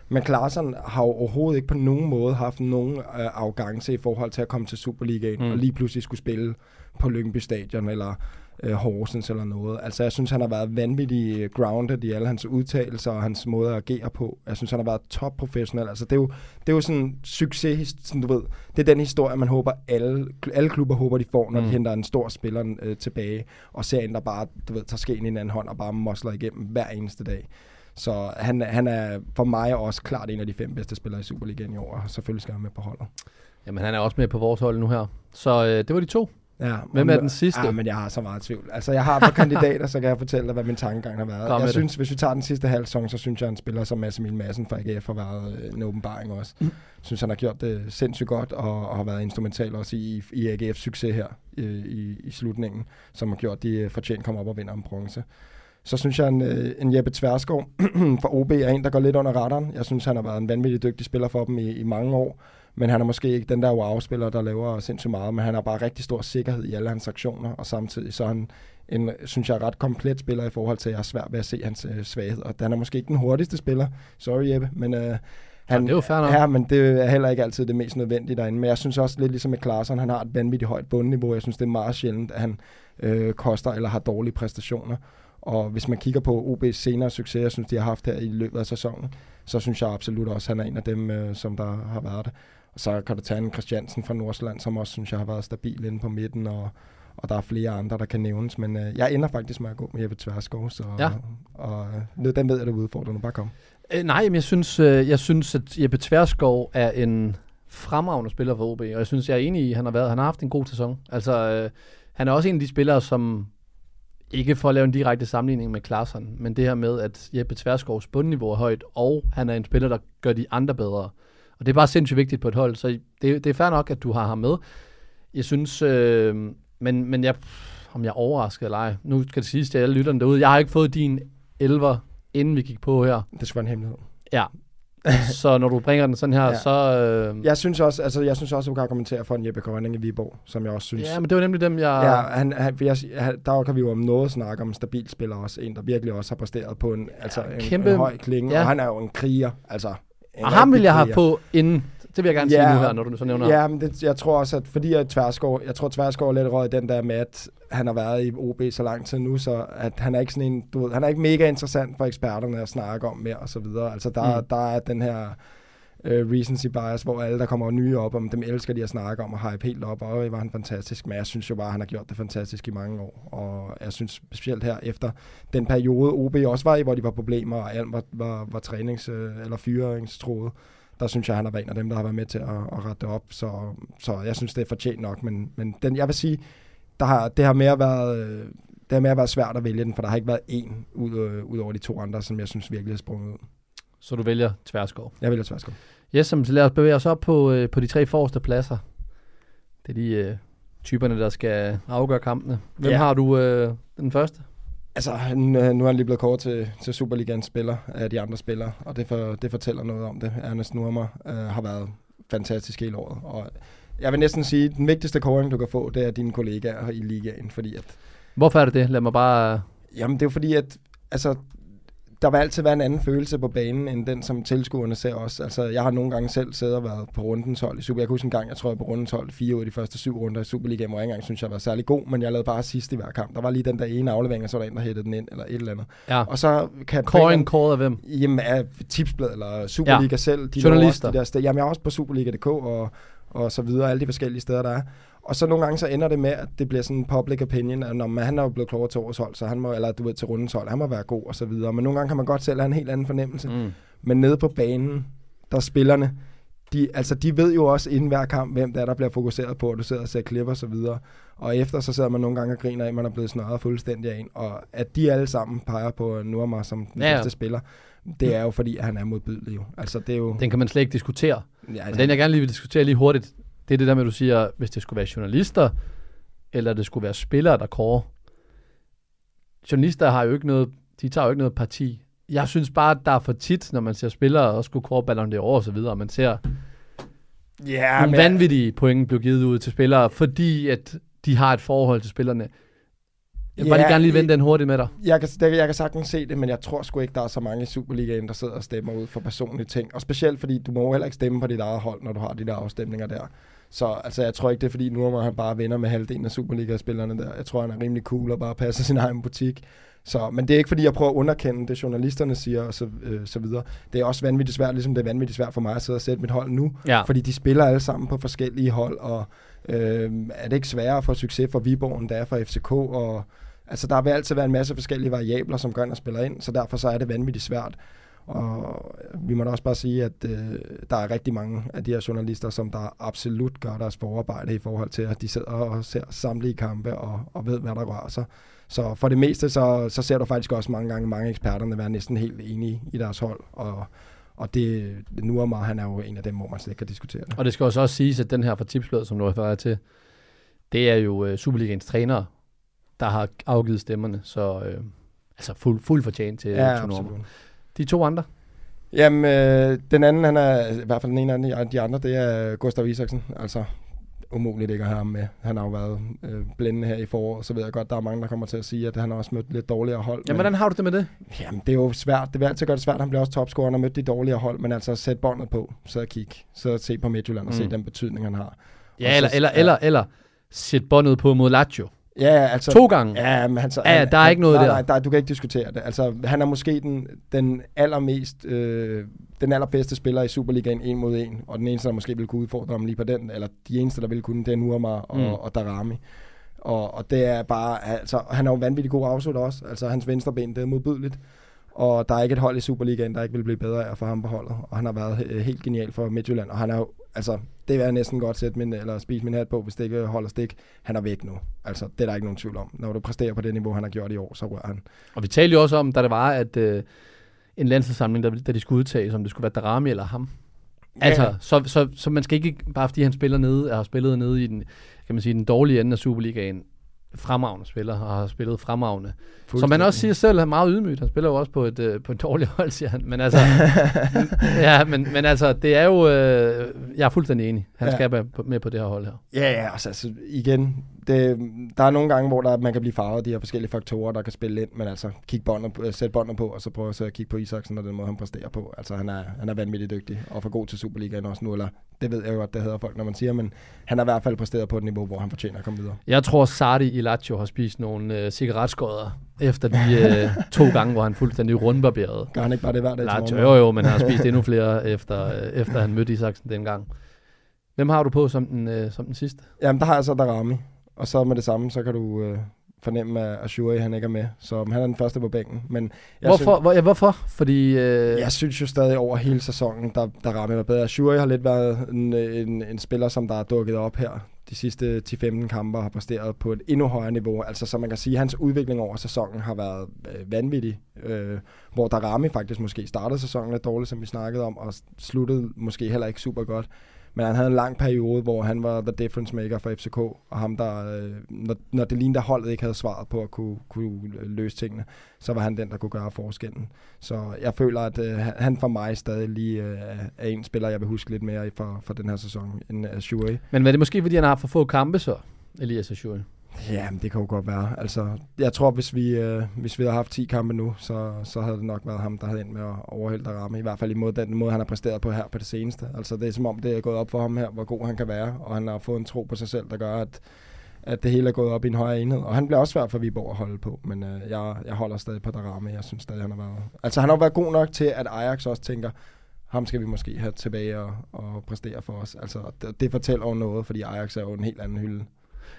Speaker 4: Men Klaassen har jo overhovedet ikke på nogen måde haft nogen øh, arrogance i forhold til at komme til Superligaen,
Speaker 7: mm.
Speaker 4: og lige pludselig skulle spille på Lyngby Stadion, eller øh, Horsens eller noget. Altså, jeg synes, han har været vanvittig grounded i alle hans udtalelser og hans måde at agere på. Jeg synes, han har været top professionel. Altså, det er jo, det er jo sådan en succes, sådan, du ved. Det er den historie, man håber, alle, alle klubber håber, de får, når. Mm. de henter en stor spiller øh, tilbage, og ser en, der bare, du ved, tager skeen i en anden hånd og bare mosler igennem hver eneste dag. Så han, han er for mig også klart en af de fem bedste spillere i Superligaen i år, og selvfølgelig skal han med på holdet.
Speaker 7: Jamen, han er også med på vores hold nu her. Så øh, det var de to.
Speaker 4: Ja,
Speaker 7: Hvem er den sidste?
Speaker 4: Ja, men jeg har så meget tvivl. Altså, jeg har et par kandidater, så kan jeg fortælle dig, hvad min tankegang har været.
Speaker 7: Kom
Speaker 4: jeg
Speaker 7: det.
Speaker 4: synes, hvis vi tager den sidste halv sæson, så synes jeg, at en spiller som Mads Emil Madsen fra AGF har været øh, en åbenbaring også. Jeg synes, han har gjort det sindssygt godt, og, og har været instrumental også i, i AGF's succes her i, i, i slutningen, som har gjort, at de øh, fortjent kommer op og vinder en bronze. Så synes jeg, en, øh, en Jeppe Tverskov fra OB er en, der går lidt under radaren. Jeg synes, han har været en vanvittig dygtig spiller for dem i, i mange år. Men han er måske ikke den der wow-spiller, der laver sindssygt meget, men han har bare rigtig stor sikkerhed i alle hans aktioner, og samtidig så er han en, synes jeg, ret komplet spiller i forhold til, at jeg har svært ved at se hans øh, svaghed. Og han er måske ikke den hurtigste spiller, sorry Jeppe, men øh, han,
Speaker 7: det er jo.
Speaker 4: Ja, men det er heller ikke altid det mest nødvendige derinde. Men jeg synes også lidt ligesom med Klaassen, han har et vanvittigt højt bundniveau. Jeg synes, det er meget sjældent, at han øh, koster eller har dårlige præstationer. Og hvis man kigger på OB's senere succes, jeg synes, de har haft her i løbet af sæsonen, så synes jeg absolut også, at han er en af dem, øh, som der har været det. Og så kan du tage en Christiansen fra Nordsjælland, som også synes jeg har været stabil inde på midten, og, og der er flere andre, der kan nævnes. Men øh, jeg ender faktisk med at gå med Jeppe Tverskov, så
Speaker 7: Ja.
Speaker 4: og, øh, den ved jeg, du er udfordrende. Bare kom.
Speaker 7: Øh, nej, men jeg synes, øh, jeg synes, at Jeppe Tverskov er en fremragende spiller for OB, og jeg synes, jeg er enig i, at han har, været, han har haft en god sæson. Altså, øh, han er også en af de spillere, som ikke for at lave en direkte sammenligning med Klaassen, men det her med, at Jeppe Tverskovs bundniveau er højt, og han er en spiller, der gør de andre bedre. Og det er bare sindssygt vigtigt på et hold, så det, det er fair nok, at du har ham med. Jeg synes, øh, men, men jeg, om jeg er overrasket eller ej, nu skal det siges til alle lytterne derude, jeg har ikke fået din elver, inden vi gik på her.
Speaker 4: Det skal være en hemmelighed.
Speaker 7: Ja. så når du bringer den sådan her, ja.
Speaker 4: Ja.
Speaker 7: så... Øh,
Speaker 4: Jeg synes også, altså, jeg synes også, du kan argumentere for en Jeppe Grønning i Viborg, som jeg også synes.
Speaker 7: ja, men det var nemlig dem, jeg...
Speaker 4: Ja, han, han, jeg, han, der kan vi jo om noget snakke om en stabil spiller også. En, der virkelig også har præsteret på en, altså en,
Speaker 7: kæmpe-
Speaker 4: en høj klinge.
Speaker 7: ja.
Speaker 4: Og han er jo en kriger. Altså,
Speaker 7: og ham vil jeg have på inden. Det vil jeg gerne sige nu her, når du så nævner
Speaker 4: Ja, men det, jeg tror også, at fordi at Tverskov, jeg tror Tverskov er lidt rød i den der med, at han har været i OB så lang tid nu, så at han er ikke sådan en, du ved, han er ikke mega interessant for eksperterne at snakke om mere og så videre. Altså der,
Speaker 7: mm.
Speaker 4: der er den her uh, recency bias, hvor alle, der kommer nye op om, dem elsker de at snakke om og hype helt op, og var han fantastisk, men jeg synes jo bare, at han har gjort det fantastisk i mange år, og jeg synes specielt her efter den periode, OB også var i, hvor de var problemer, og alt var, var, var trænings- øh, eller fyringstroet, der synes jeg, han har været en af dem, der har været med til at, at rette det op, så, så jeg synes, det er fortjent nok, men, men den, jeg vil sige, der har, det har mere været... øh, Det har mere været svært at vælge den, for der har ikke været en ud, øh, ud over de to andre, som jeg synes virkelig har sprunget ud.
Speaker 7: Så du vælger Tverskov.
Speaker 4: Jeg vælger Tverskov.
Speaker 7: Yes, så lad os bevæge os op på, øh, på de tre forreste pladser. Det er de øh, typerne, der skal afgøre kampene. Hvem
Speaker 4: Ja.
Speaker 7: har du øh, den første?
Speaker 4: Altså, nu nu er han lige blevet kort til, til Superligans spiller af de andre spillere, og det, for, det fortæller noget om det. Ernest Nurmer øh, har været fantastisk hele året, og jeg vil næsten sige, at den vigtigste kåring, du kan få, det er dine kollegaer i ligaen, fordi at
Speaker 7: Hvorfor er det det? Lad mig bare...
Speaker 4: Jamen, det er jo fordi, at altså, der vil altid være en anden følelse på banen, end den, som tilskuerne ser også. Altså, jeg har nogle gange selv siddet og været på rundens hold i Super. Jeg kan huske en gang, jeg tror, jeg på rundens hold fire ud af de første syv runder i Superligaen, hvor jeg ikke engang synes, jeg var særlig god, men jeg lavede bare sidst i hver kamp. Der var lige den der ene aflevering, og så var der en, der hættede den ind, eller et eller andet.
Speaker 7: Ja.
Speaker 4: Og så kan
Speaker 7: Kåring kåret af hvem?
Speaker 4: Jamen, af Tipsblad eller Superliga ja. selv. De
Speaker 7: Journalister.
Speaker 4: Også de der. Jamen, jeg er også på Superliga.dk og, og så videre, alle de forskellige steder, der er. Og så nogle gange så ender det med, at det bliver sådan en public opinion, at når man, han er jo blevet klogere til årets hold, så han må, eller du ved, til rundens hold, han må være god og så videre. Men nogle gange kan man godt selv have en helt anden fornemmelse.
Speaker 7: Mm.
Speaker 4: Men nede på banen, der er spillerne, de, altså de ved jo også inden hver kamp, hvem der er, der bliver fokuseret på, og du sidder og ser klip og så videre. Og efter så sidder man nogle gange og griner af, at man er blevet snørret fuldstændig af en. Og at de alle sammen peger på Nurmar som den
Speaker 7: ja.
Speaker 4: bedste spiller, det er jo fordi, han er modbydelig jo. Altså det er jo...
Speaker 7: Den kan man slet ikke diskutere.
Speaker 4: ja, altså,
Speaker 7: den, jeg gerne lige vil diskutere lige hurtigt, det er det der med, at du siger, hvis det skulle være journalister, eller det skulle være spillere, der kårer. Journalister har jo ikke noget, de tager jo ikke noget parti. Jeg synes bare, at der er for tit, når man ser spillere, og skulle kåre Ballon d'Or og så videre, og man ser
Speaker 4: ja,
Speaker 7: nogle
Speaker 4: men,
Speaker 7: vanvittige point blive givet ud til spillere, fordi at de har et forhold til spillerne. Jeg vil bare
Speaker 4: Ja,
Speaker 7: lige gerne lige vende den hurtigt med dig.
Speaker 4: jeg kan, det, jeg kan sagtens se det, men jeg tror sgu ikke, der er så mange i Superligaen, der sidder og stemmer ud for personlige ting. Og specielt fordi, du må heller ikke stemme på dit eget hold, når du har de der afstemninger der. Så altså, jeg tror ikke, det er fordi, nu må han bare venner med halvdelen af Superliga-spillerne der. Jeg tror, han er rimelig cool og bare passer sin egen butik. Så, men det er ikke fordi, jeg prøver at underkende det, journalisterne siger og så, øh, så videre. Det er også vanvittigt svært, ligesom det er vanvittigt svært for mig at sidde og sætte mit hold nu.
Speaker 7: Ja.
Speaker 4: Fordi de spiller alle sammen på forskellige hold, og øh, er det ikke sværere at få succes for Viborg, end det er for FCK, og altså der vil altid være en masse forskellige variabler, som gør, at spiller ind, så derfor så er det vanvittigt svært. Og øh, vi må da også bare sige, at øh, der er rigtig mange af de her journalister, som der absolut gør deres forarbejde i forhold til, at de sidder og ser samtlige kampe og, og ved, hvad der rører sig. Så for det meste, så, så ser du faktisk også mange gange mange eksperterne være næsten helt enige i deres hold. Og, og det, Nurmar, han er jo en af dem, hvor man slet ikke kan diskutere det.
Speaker 7: Og det skal også også siges, at den her fra tipsbladet, som du refererer til, det er jo uh, Superligaens trænere, der har afgivet stemmerne, så uh, altså fuld, fuld fortjent til
Speaker 4: Ja,
Speaker 7: ja. De to andre,
Speaker 4: Jamen, øh, den anden, han er, i hvert fald den ene af de andre, det er Gustav Isaksen. Altså, umuligt ikke at have ham med. Han har jo været øh, blændende her i foråret, så ved jeg godt, der er mange, der kommer til at sige, at han har også mødt lidt dårligere hold.
Speaker 7: Jamen, hvordan har du det med det?
Speaker 4: Jamen, det er jo svært. Det vil altid gøre det svært. Han bliver også topscorer, har mødt de dårligere hold, men altså sæt båndet på, så kig, så se på Midtjylland og
Speaker 7: Mm.
Speaker 4: se den betydning, han har.
Speaker 7: Ja,
Speaker 4: Og
Speaker 7: eller,
Speaker 4: så-
Speaker 7: eller,
Speaker 4: ja.
Speaker 7: eller, eller sæt båndet på mod Lazio.
Speaker 4: Ja, altså...
Speaker 7: To gange.
Speaker 4: Ja, men han, så,
Speaker 7: Ja,
Speaker 4: han,
Speaker 7: der er ikke noget
Speaker 4: nej,
Speaker 7: der.
Speaker 4: Nej, der, du kan ikke diskutere det. Altså, han er måske den, den allermest, øh, den allerbedste spiller i Superligaen en mod en, og den eneste, der måske vil kunne udfordre ham lige på den, eller de eneste, der vil kunne, det er Nurmar og,
Speaker 7: Mm.
Speaker 4: og Darami. Og, og det er bare, altså, han er jo vanvittig god afslutter også. Altså, hans venstre ben, det er modbydeligt. Og der er ikke et hold i Superligaen, der ikke vil blive bedre af at få ham på holdet. Og han har været øh, helt genial for Midtjylland. Og han er jo, altså, det vil jeg næsten godt sætte min, eller spise min hat på, hvis det ikke holder stik. Han er væk nu. Altså, det er der ikke nogen tvivl om. Når du præsterer på det niveau, han har gjort i år, så rører han.
Speaker 7: Og vi talte jo også om, da det var, at øh, en landsholdssamling, da, da de skulle udtages, om det skulle være Darami eller ham. Altså, så, så, så man skal ikke, bare fordi han spiller nede, har spillet nede i den, kan man sige, den dårlige ende af Superligaen, fremragende spiller, og har spillet fremragende. Som man også siger selv, er meget ydmygt. Han spiller jo også på et, øh, på et dårligt hold, siger han. Men altså, ja, men, men altså, det er jo, øh, jeg er fuldstændig enig. Han
Speaker 4: Ja.
Speaker 7: skal være med på det her hold her.
Speaker 4: Ja, ja, altså, altså igen, det, der er nogle gange, hvor der, man kan blive farvet af de her forskellige faktorer, der kan spille ind, men altså, kig båndet, på- sæt båndet på, og så prøve så at kigge på Isaksen og den måde, han præsterer på. Altså, han er, han er vanvittigt dygtig, og for god til Superligaen også nu, eller det ved jeg jo godt, det hedder folk, når man siger, men han har i hvert fald præsteret på et niveau, hvor han fortjener at komme videre.
Speaker 7: Jeg tror, Sardi i Lazio har spist nogle øh, cigaretskodder efter de øh, to gange, hvor han fuldstændig rundbarberede.
Speaker 4: Gør han ikke bare det hver dag
Speaker 7: Lazio, jo jo, men han har spist endnu flere, efter, øh, efter han mødte Isaksen dengang. Hvem har du på som den, øh, som den sidste?
Speaker 4: Jamen, der har jeg så Darami, og så med det samme, så kan du øh, fornemme, at Ashuri, han ikke er med, så han er den første på bænken. Men jeg
Speaker 7: Hvorfor? Hvor, ja, hvorfor? Fordi... Øh,
Speaker 4: Jeg synes jo stadig over hele sæsonen, der, der rammer mig bedre. Shuri har lidt været en, en, en spiller, som der er dukket op her de sidste 10-15 kampe har præsteret på et endnu højere niveau. Altså, så man kan sige, hans udvikling over sæsonen har været øh, vanvittig. Øh, hvor Darami faktisk måske startede sæsonen lidt dårligt, som vi snakkede om, og sluttede måske heller ikke super godt. Men han havde en lang periode, hvor han var the difference maker for FCK, og ham der, øh, når, når det lignede, der holdet ikke havde svaret på at kunne, kunne løse tingene, så var han den, der kunne gøre forskellen. Så jeg føler, at øh, han- for mig stadig lige øh, er en spiller, jeg vil huske lidt mere for, for den her sæson, end Ashuri.
Speaker 7: Men er det måske, fordi han har haft for få kampe så, Elias Ashuri?
Speaker 4: Ja, det kan jo godt være. Altså, jeg tror, hvis vi, øh, hvis vi havde haft 10 kampe nu, så, så havde det nok været ham, der havde ind med at overhælde og ramme. I hvert fald i den måde, han har præsteret på her på det seneste. Altså, det er som om, det er gået op for ham her, hvor god han kan være, og han har fået en tro på sig selv, der gør, at, at det hele er gået op i en højere enhed. Og han bliver også svært for Viborg at holde på, men øh, jeg, jeg holder stadig på Darame. Jeg synes stadig, han har været... Altså, han har været god nok til, at Ajax også tænker, ham skal vi måske have tilbage og, og præstere for os. Altså, det, det fortæller jo noget, fordi Ajax er jo en helt anden hylde.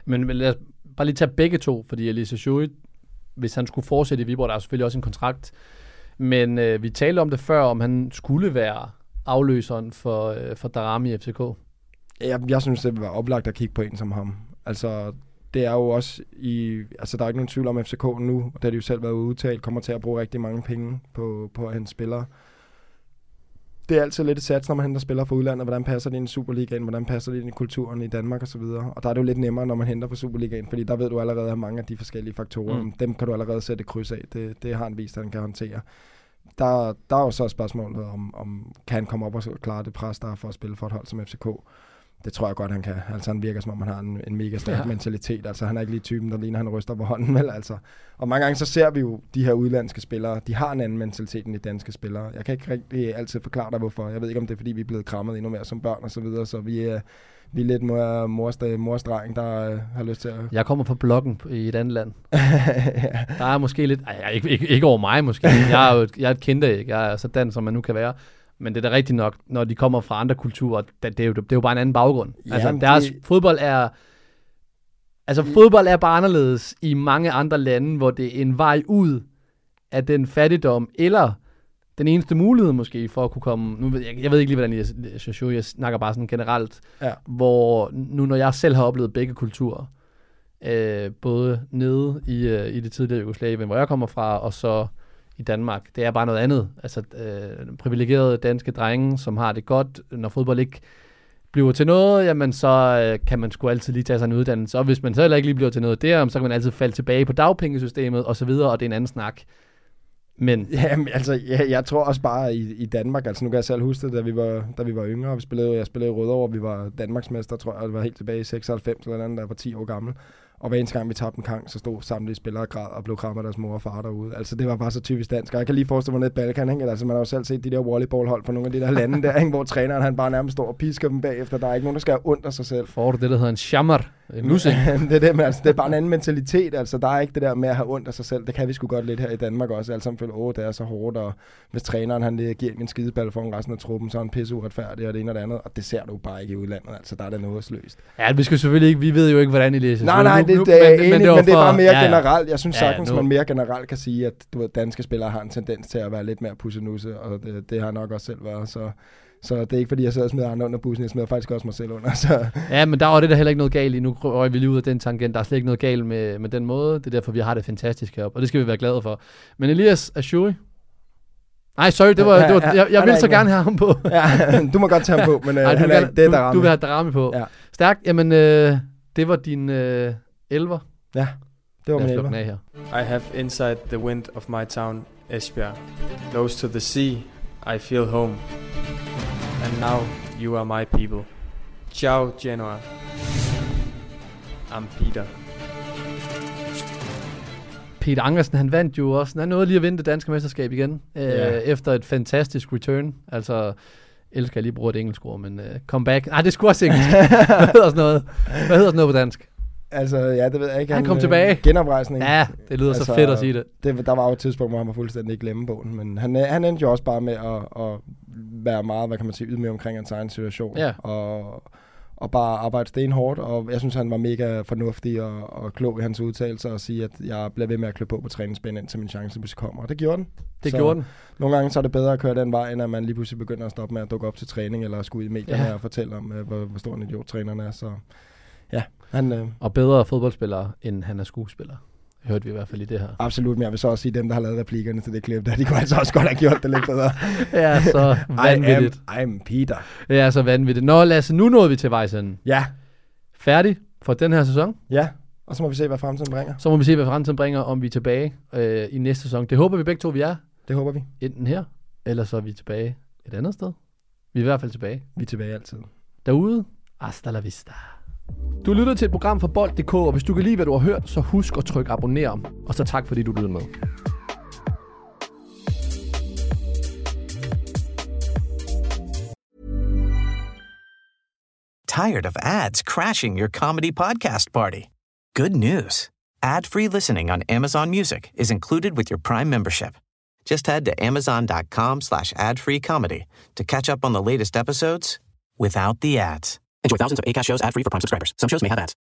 Speaker 7: Men lad os bare lige tage begge to, fordi Elisa Schuit, hvis han skulle fortsætte i Viborg, der er selvfølgelig også en kontrakt. Men øh, vi talte om det før, om han skulle være afløseren for, øh, for Darami i FCK.
Speaker 4: Jeg, jeg synes, det vil være oplagt at kigge på en som ham. Altså, det er jo også i... Altså, der er ikke nogen tvivl om, at FCK nu, og det har de jo selv været udtalt, kommer til at bruge rigtig mange penge på, på hans spillere. Det er altid lidt et sats, når man henter spillere fra udlandet. Hvordan passer det ind i Superligaen? Hvordan passer det ind i kulturen i Danmark og så videre? Og der er det jo lidt nemmere, når man henter fra Superligaen, fordi der ved du allerede, at mange af de forskellige faktorer, mm. dem kan du allerede sætte kryds af. Det, det har han vist, at han kan håndtere. Der, der er jo så spørgsmålet om, om kan han komme op og klare det pres, der er for at spille for et hold som FCK det tror jeg godt, han kan. Altså han virker som om, han har en, en mega stærk ja. mentalitet. Altså han er ikke lige typen, der ligner, han ryster på hånden. Vel? Altså. Og mange gange så ser vi jo de her udlandske spillere, de har en anden mentalitet end de danske spillere. Jeg kan ikke rigtig altid forklare dig, hvorfor. Jeg ved ikke, om det er, fordi vi er blevet krammet endnu mere som børn og så videre, så vi er, vi er lidt mor, mors, mors dreng, der øh, har lyst til at...
Speaker 7: Jeg kommer fra bloggen i et andet land. ja. Der er måske lidt... Ej, ikke, ikke, ikke over mig måske. Jeg er jo et, jeg er et kinderæg. Jeg er så dan, som man nu kan være. Men det er da rigtigt nok, når de kommer fra andre kulturer, det, det, er, jo, det er jo bare en anden baggrund. Ja, altså, deres det... fodbold er... Altså, fodbold er bare anderledes i mange andre lande, hvor det er en vej ud af den fattigdom, eller den eneste mulighed måske for at kunne komme... Nu ved jeg, jeg ved ikke lige, hvordan jeg, jeg, jeg, jeg snakker bare sådan generelt, ja. hvor nu når jeg selv har oplevet begge kulturer, øh, både nede i, øh, i det tidligere Jugoslavien, hvor jeg kommer fra, og så i Danmark. Det er bare noget andet. Altså øh, privilegerede danske drenge, som har det godt, når fodbold ikke bliver til noget, jamen så øh, kan man sgu altid lige tage sig en uddannelse. Og hvis man så heller ikke lige bliver til noget der, så kan man altid falde tilbage på dagpengesystemet og så videre, og det er en anden snak. Men...
Speaker 4: Jamen, altså, jeg, jeg tror også bare i, i Danmark, altså nu kan jeg selv huske det, da vi var, da vi var yngre, vi spillede, jeg spillede i Rødovre, vi var Danmarksmester, tror jeg, det var helt tilbage i 96 eller andet, der var 10 år gammel. Og hver eneste gang vi tabte en kamp, så stod samtlige spillere græd og blev krammet af deres mor og far derude. Altså det var bare så typisk dansk. Og jeg kan lige forestille mig ned i Balkan, ikke? Altså man har jo selv set de der volleyballhold fra nogle af de der lande der, ikke? hvor træneren han bare nærmest står og pisker dem bagefter. Der er ikke nogen, der skal have ondt af sig selv.
Speaker 7: Får du det, der hedder en jammer? En det,
Speaker 4: er det, men altså, det er bare en anden mentalitet. Altså der er ikke det der med at have ondt af sig selv. Det kan vi sgu godt lidt her i Danmark også. Altså føler, åh, det er så hårdt. Og hvis træneren han giver en skideball for resten af truppen, så er han pisse uretfærdig og det ene og det andet. Og det ser du bare ikke i udlandet. Altså der er det noget sløst.
Speaker 7: Ja, vi skal selvfølgelig ikke, vi ved jo ikke, hvordan I læser.
Speaker 4: Nej, nej, det, det, det er men, men, det men det er bare mere ja, ja. generelt. Jeg synes ja, sagtens, ja, man mere generelt kan sige, at du ved, danske spillere har en tendens til at være lidt mere pussenusse, og det, det har nok også selv været. Så, så det er ikke, fordi jeg sidder og smider andre under bussen, jeg smider faktisk også mig selv under. Så.
Speaker 7: Ja, men der var det der heller ikke noget galt i. Nu røg vi lige ud af den tangent. Der er slet ikke noget galt med, med den måde. Det er derfor, vi har det fantastisk heroppe, og det skal vi være glade for. Men Elias Ashuri, Nej, sorry, det var, det var, jeg, jeg vil så gerne have ham på.
Speaker 4: ja, du må godt tage ham på, men øh, Ej, han er, gerne, det er
Speaker 7: du, du vil have Darami på. Ja. Stærk, jamen øh, det var din øh, elver.
Speaker 4: Ja. Det var min elver. Her.
Speaker 9: I have inside the wind of my town, Esbjerg. Close to the sea, I feel home. And now you are my people. Ciao, Genoa. I'm Peter.
Speaker 7: Peter Angersen, han vandt jo også. Han nåede lige at vinde det danske mesterskab igen. Øh. Efter et fantastisk return. Altså, elsker jeg lige bruge et engelsk ord, men uh, comeback. Nej, det skulle også engelsk. Hvad hedder sådan noget? Hvad hedder sådan noget på dansk?
Speaker 4: Altså, ja, det ved jeg ikke.
Speaker 7: Han, han kom øh, tilbage.
Speaker 4: Genoprejsning.
Speaker 7: Ja, det lyder altså, så fedt at sige det.
Speaker 4: det. Der var jo et tidspunkt, hvor han var fuldstændig glemme bogen, men han, øh, han endte jo også bare med at, at være meget, hvad kan man sige, ydmyg omkring hans egen situation. Ja. Og, og bare arbejde stenhårdt, og jeg synes, han var mega fornuftig og, og klog i hans udtalelser og sige, at jeg bliver ved med at klø på på træningsbanen, indtil min chance pludselig kommer. Og det gjorde den.
Speaker 7: Det så gjorde den.
Speaker 4: Nogle gange så er det bedre at køre den vej, end at man lige pludselig begynder at stoppe med at dukke op til træning, eller skulle ud i medierne ja. og fortælle om, øh, hvor, hvor stor en idiot træneren er. Så
Speaker 7: han, øh, og bedre fodboldspiller, end han er skuespiller. Hørte vi i hvert fald i det her.
Speaker 4: Absolut, men jeg vil så også sige, dem, der har lavet replikkerne til det klip, der, de kunne altså også godt have gjort det lidt bedre.
Speaker 7: ja, så vanvittigt.
Speaker 4: I am, I'm Peter.
Speaker 7: Ja, så vanvittigt. Nå, Lasse, nu nåede vi til vejs
Speaker 4: Ja.
Speaker 7: Færdig for den her sæson.
Speaker 4: Ja, og så må vi se, hvad fremtiden bringer.
Speaker 7: Så må vi se, hvad fremtiden bringer, om vi er tilbage øh, i næste sæson. Det håber vi begge to, vi er.
Speaker 4: Det håber vi.
Speaker 7: Enten her, eller så er vi tilbage et andet sted. Vi er i hvert fald tilbage.
Speaker 4: Vi er tilbage altid.
Speaker 7: Derude, hasta la vista. Du lytter til et program fra Bold.dk, og hvis du kan lide, hvad du har hørt, så husk at trykke abonner. Og så tak, fordi du lyttede med.
Speaker 10: Tired of ads crashing your comedy podcast party? Good news. Ad-free listening on Amazon Music is included with your Prime membership. Just head to amazon.com slash ad-free comedy to catch up on the latest episodes without the ads. Enjoy thousands of ACAST shows ad-free for Prime subscribers. Some shows may have ads.